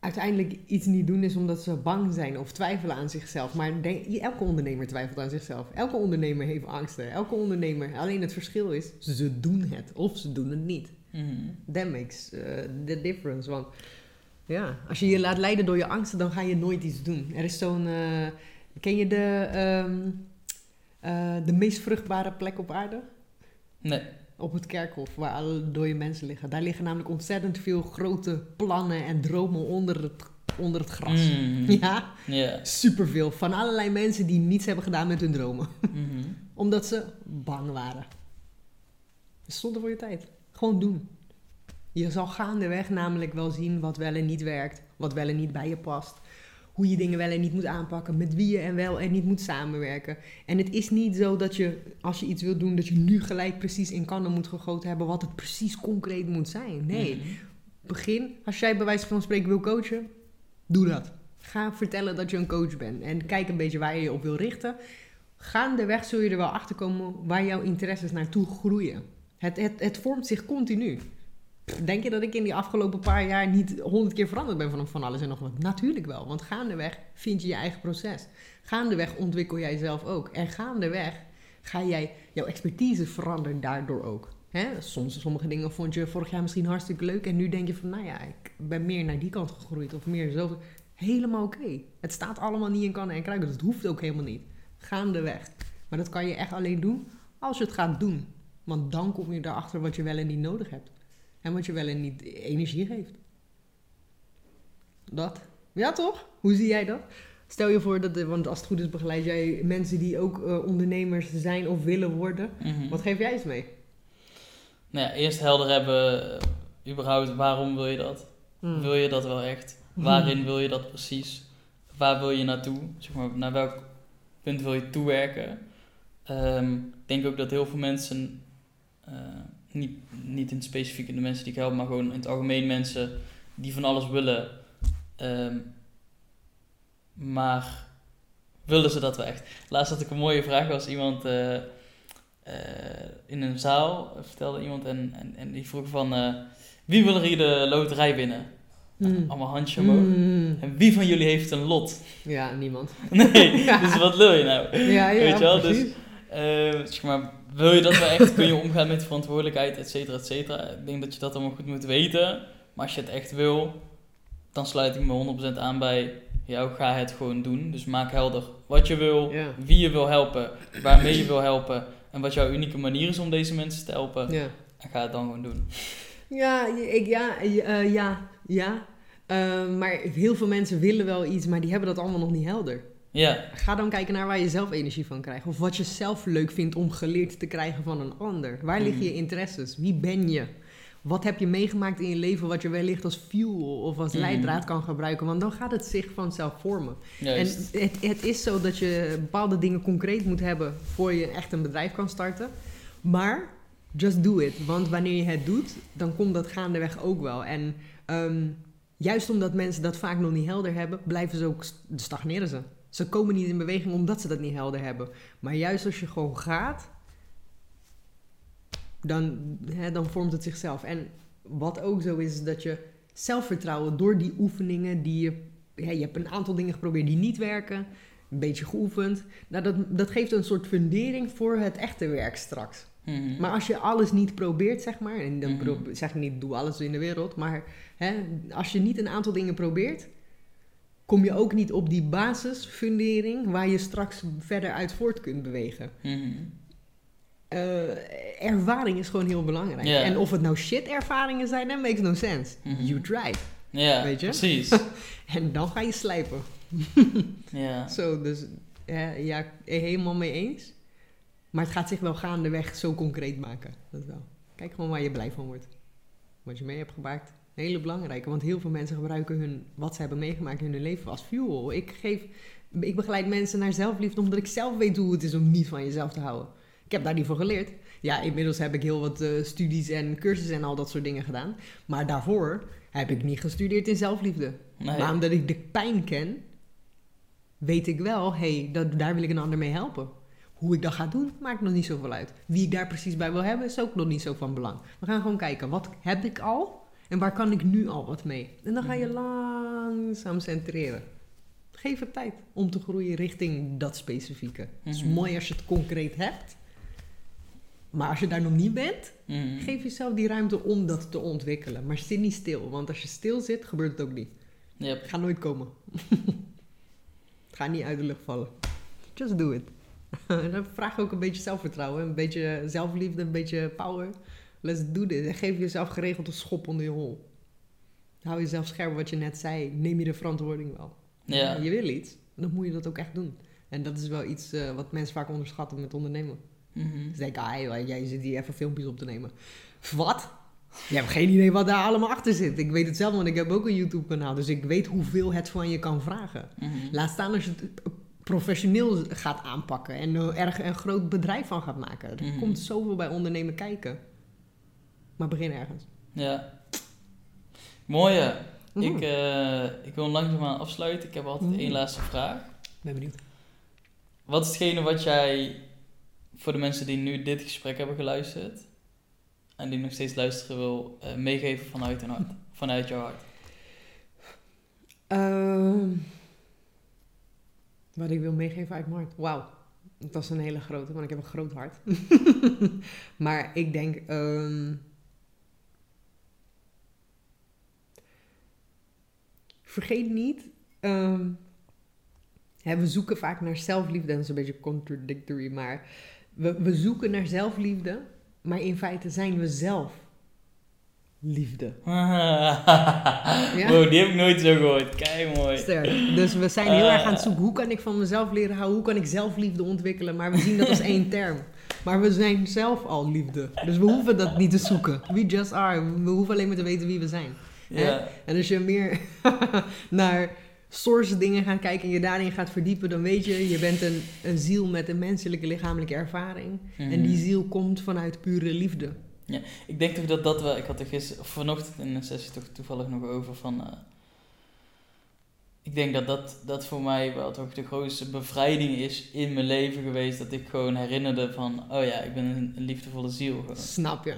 uiteindelijk iets niet doen is omdat ze bang zijn of twijfelen aan zichzelf. Maar denk, elke ondernemer twijfelt aan zichzelf. Elke ondernemer heeft angsten. Elke ondernemer. Alleen het verschil is, ze doen het of ze doen het niet. Mm That makes uh, the difference. Want ja, als je je laat leiden door je angsten, dan ga je nooit iets doen. Er is zo'n. Uh, ken je de, um, uh, de meest vruchtbare plek op aarde? Nee. Op het kerkhof, waar alle dode mensen liggen. Daar liggen namelijk ontzettend veel grote plannen en dromen onder het, onder het gras. Mm. Ja? Yeah. Superveel. Van allerlei mensen die niets hebben gedaan met hun dromen. Mm Omdat ze bang waren. Het stond er voor je tijd. Gewoon doen. Je zal gaandeweg namelijk wel zien wat wel en niet werkt, wat wel en niet bij je past. Hoe je dingen wel en niet moet aanpakken, met wie je en wel en niet moet samenwerken. En het is niet zo dat je, als je iets wilt doen, dat je nu gelijk precies in kannen moet gegoten hebben wat het precies concreet moet zijn. Nee, Mhm. begin, als jij bij wijze van spreken wil coachen, doe dat. Ga vertellen dat je een coach bent en kijk een beetje waar je je op wil richten. Gaandeweg zul je er wel achter komen waar jouw interesses naartoe groeien. Het, het, het vormt zich continu. Denk je dat ik in die afgelopen paar jaar niet honderd keer veranderd ben van, van alles en nog wat? Natuurlijk wel, want gaandeweg vind je je eigen proces. Gaandeweg ontwikkel jij zelf ook. En gaandeweg ga jij, jouw expertise veranderen daardoor ook. Soms, sommige dingen vond je vorig jaar misschien hartstikke leuk en nu denk je van, nou ja, ik ben meer naar die kant gegroeid of meer zo. Helemaal oké. Het staat allemaal niet in kannen en kruiken, dat hoeft ook helemaal niet. Gaandeweg. Maar dat kan je echt alleen doen als je het gaat doen. Want dan kom je erachter wat je wel en niet nodig hebt. En wat je wel en niet energie geeft. Dat. Ja, toch? Hoe zie jij dat? Stel je voor dat, want als het goed is, begeleid jij mensen die ook uh, ondernemers zijn of willen worden. Mhm. Wat geef jij eens mee? Nou ja, eerst helder hebben, uh, überhaupt, waarom wil je dat? Hmm. Wil je dat wel echt? Waarin wil je dat precies? Waar wil je naartoe? Zeg maar, naar welk punt wil je toewerken? Um, ik denk ook dat heel veel mensen, uh, niet, niet in het specifieke de mensen die ik help, maar gewoon in het algemeen mensen die van alles willen. Um, maar willen ze dat wel echt? Laatst had ik een mooie vraag, was iemand uh, uh, in een zaal, vertelde iemand, en, en, en die vroeg van, uh, wie wil er hier de loterij winnen? Mm. Allemaal handje omhoog. Mm. En wie van jullie heeft een lot? Ja, niemand. Nee, dus wat wil je nou? Ja, ja, Weet je wel? precies. Dus, zeg maar, wil je dat wel echt? Kun je omgaan met verantwoordelijkheid, et cetera, et cetera? Ik denk dat je dat allemaal goed moet weten. Maar als je het echt wil, dan sluit ik me 100% aan bij jou. Ga het gewoon doen. Dus maak helder wat je wil, Ja. wie je wil helpen, waarmee je wil helpen. En wat jouw unieke manier is om deze mensen te helpen. Ja. En ga het dan gewoon doen. Ja, ik, ja, uh, ja, ja. Uh, maar heel veel mensen willen wel iets, maar die hebben dat allemaal nog niet helder. Ja. Ga dan kijken naar waar je zelf energie van krijgt. Of wat je zelf leuk vindt om geleerd te krijgen van een ander. Waar liggen je interesses? Wie ben je? Wat heb je meegemaakt in je leven wat je wellicht als fuel of als Mm. leidraad kan gebruiken? Want dan gaat het zich vanzelf vormen. Juist. En het, het is zo dat je bepaalde dingen concreet moet hebben voor je echt een bedrijf kan starten. Maar just do it. Want wanneer je het doet, dan komt dat gaandeweg ook wel. En um, juist omdat mensen dat vaak nog niet helder hebben, blijven ze ook stagneren ze. Ze komen niet in beweging omdat ze dat niet helder hebben. Maar juist als je gewoon gaat, dan, hè, dan vormt het zichzelf. En wat ook zo is, is dat je zelfvertrouwen door die oefeningen die je... Ja, je hebt een aantal dingen geprobeerd die niet werken. Een beetje geoefend. Nou, dat, dat geeft een soort fundering voor het echte werk straks. Mm -hmm. Maar als je alles niet probeert, zeg maar... En dan Mhm. zeg ik niet, doe alles in de wereld. Maar hè, als je niet een aantal dingen probeert... kom je ook niet op die basisfundering... waar je straks verder uit voort kunt bewegen. Uh, ervaring is gewoon heel belangrijk. En of het nou shit ervaringen zijn, that makes no sense. Mhm. You try. Ja, Weet je? precies. En dan ga je slijpen. ja. Zo, dus ja, helemaal mee eens. Maar het gaat zich wel gaandeweg zo concreet maken. Dat wel. Kijk gewoon waar je blij van wordt. Wat je mee hebt gemaakt. Een hele belangrijke. Want heel veel mensen gebruiken hun, wat ze hebben meegemaakt in hun leven als fuel. Ik, geef, ik begeleid mensen naar zelfliefde omdat ik zelf weet hoe het is om niet van jezelf te houden. Ik heb daar niet voor geleerd. Ja, inmiddels heb ik heel wat uh, studies en cursussen en al dat soort dingen gedaan. Maar daarvoor heb ik niet gestudeerd in zelfliefde. Nee. Maar omdat ik de pijn ken, weet ik wel, hé, hey, dat, daar wil ik een ander mee helpen. Hoe ik dat ga doen, maakt nog niet zoveel uit. Wie ik daar precies bij wil hebben, is ook nog niet zo van belang. We gaan gewoon kijken, wat heb ik al en waar kan ik nu al wat mee? En dan ga je langzaam centreren. Geef het tijd om te groeien richting dat specifieke. Het is Mhm. mooi als je het concreet hebt. Maar als je daar nog niet bent, Mhm. geef jezelf die ruimte om dat te ontwikkelen. Maar zit niet stil, want als je stil zit, gebeurt het ook niet. Yep. Het gaat nooit komen. het gaat niet uit de lucht vallen. Just do it. En dat vraagt ook een beetje zelfvertrouwen, een beetje zelfliefde, een beetje power. Let's do this. En geef jezelf geregeld een schop onder je hol. Hou jezelf scherp wat je net zei. Neem je de verantwoording wel. Ja. Je wil iets, dan moet je dat ook echt doen. En dat is wel iets eh, wat mensen vaak onderschatten met ondernemen. Mhm. Ze denken, ah, joh, jij zit hier even filmpjes op te nemen. Wat? Je hebt geen idee wat daar allemaal achter zit. Ik weet het zelf, want ik heb ook een YouTube-kanaal. Dus ik weet hoeveel het van je kan vragen. Mhm. Laat staan als je het professioneel gaat aanpakken en er erg een groot bedrijf van gaat maken. Er Mhm. komt zoveel bij ondernemen kijken. Maar begin ergens. Ja. Mooie. Mhm. Ik, eh, ik wil langzaamaan afsluiten. Ik heb altijd Mhm. één laatste vraag. Ben benieuwd. Wat is hetgene wat jij voor de mensen die nu dit gesprek hebben geluisterd en die nog steeds luisteren wil eh, meegeven vanuit hun hart, vanuit jouw hart? Ehm, wat ik wil meegeven uit mijn hart. Wauw. Dat is een hele grote, want ik heb een groot hart. maar ik denk. ehm, vergeet niet. ehm, hè, we zoeken vaak naar zelfliefde. Dat is een beetje contradictory. Maar we, we zoeken naar zelfliefde. Maar in feite zijn we zelf liefde. Wow, die heb ik nooit zo gehoord. Kei mooi. Sterk. Dus we zijn heel Eh. erg aan het zoeken. Hoe kan ik van mezelf leren houden? Hoe kan ik zelfliefde ontwikkelen? Maar we zien dat als één term. Maar we zijn zelf al liefde. Dus we hoeven dat niet te zoeken. We just are. We hoeven alleen maar te weten wie we zijn. Ja. En als je meer naar source dingen gaat kijken en je daarin gaat verdiepen, dan weet je, je bent een, een ziel met een menselijke lichamelijke ervaring. En die Mhm. ziel komt vanuit pure liefde. Ik denk toch dat dat wel... Ik had er gisteren, of vanochtend in een sessie toch toevallig nog over van... eh, ik denk dat, dat dat voor mij wel toch de grootste bevrijding is in mijn leven geweest. Dat ik gewoon herinnerde van... Oh ja, ik ben een, een liefdevolle ziel gewoon. Snap je?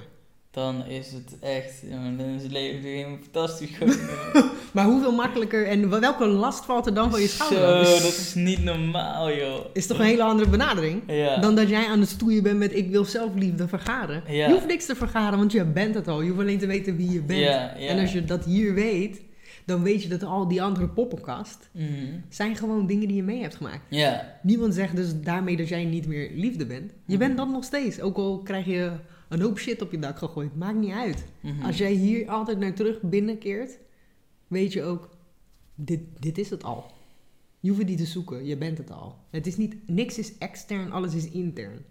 Dan is het echt... Dan is het leven weer fantastisch. Maar hoeveel makkelijker en welke last valt er dan van je schouder? Zo, dat is niet normaal joh. is toch een hele andere benadering? Ja. Dan dat jij aan het stoeien bent met ik wil zelfliefde vergaren. Ja. Je hoeft niks te vergaren, want je bent het al. Je hoeft alleen te weten wie je bent. Ja. En als je dat hier weet, dan weet je dat al die andere poppenkast Mhm. zijn gewoon dingen die je mee hebt gemaakt. Ja. Niemand zegt dus daarmee dat jij niet meer liefde bent. Je Mhm. bent dat nog steeds. Ook al krijg je een hoop shit op je dak gegooid. Maakt niet uit. Mhm. Als jij hier altijd naar terug binnenkeert, weet je ook, dit, dit is het al. Je hoeft het niet te zoeken, je bent het al. Het is niet, niks is extern, alles is intern.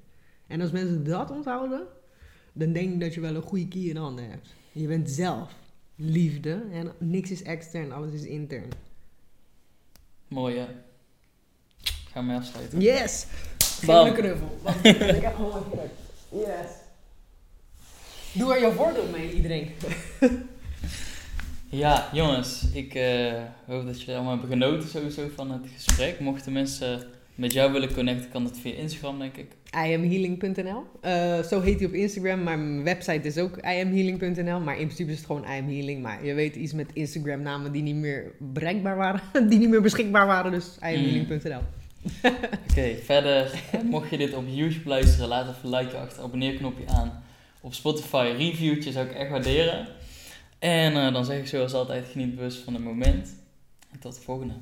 En als mensen dat onthouden, dan denk ik dat je wel een goede key in handen hebt. Je bent zelf liefde en niks is extern, alles is intern. Mooi hè. Ga mee afsluiten. Yes! Geef Bam. me een knuffel. Ik heb gewoon. Yes. Doe er jouw voordeel mee, iedereen. Ja, jongens, ik eh, hoop dat jullie allemaal hebben genoten sowieso van het gesprek. Mochten mensen met jou willen connecten, kan dat via Instagram, denk ik. iamhealing.nl. Eh, zo heet hij op Instagram, maar mijn website is ook iamhealing.nl. Maar in principe is het gewoon iamhealing. Maar je weet iets met Instagram namen die niet meer bereikbaar waren, die niet meer beschikbaar waren, dus iamhealing.nl. Oké, verder, mocht je dit op YouTube luisteren, laat even een like achter, abonneerknopje aan. Op Spotify, reviewtje zou ik echt waarderen. En eh, dan zeg ik zoals altijd, geniet bewust van het moment. En tot de volgende.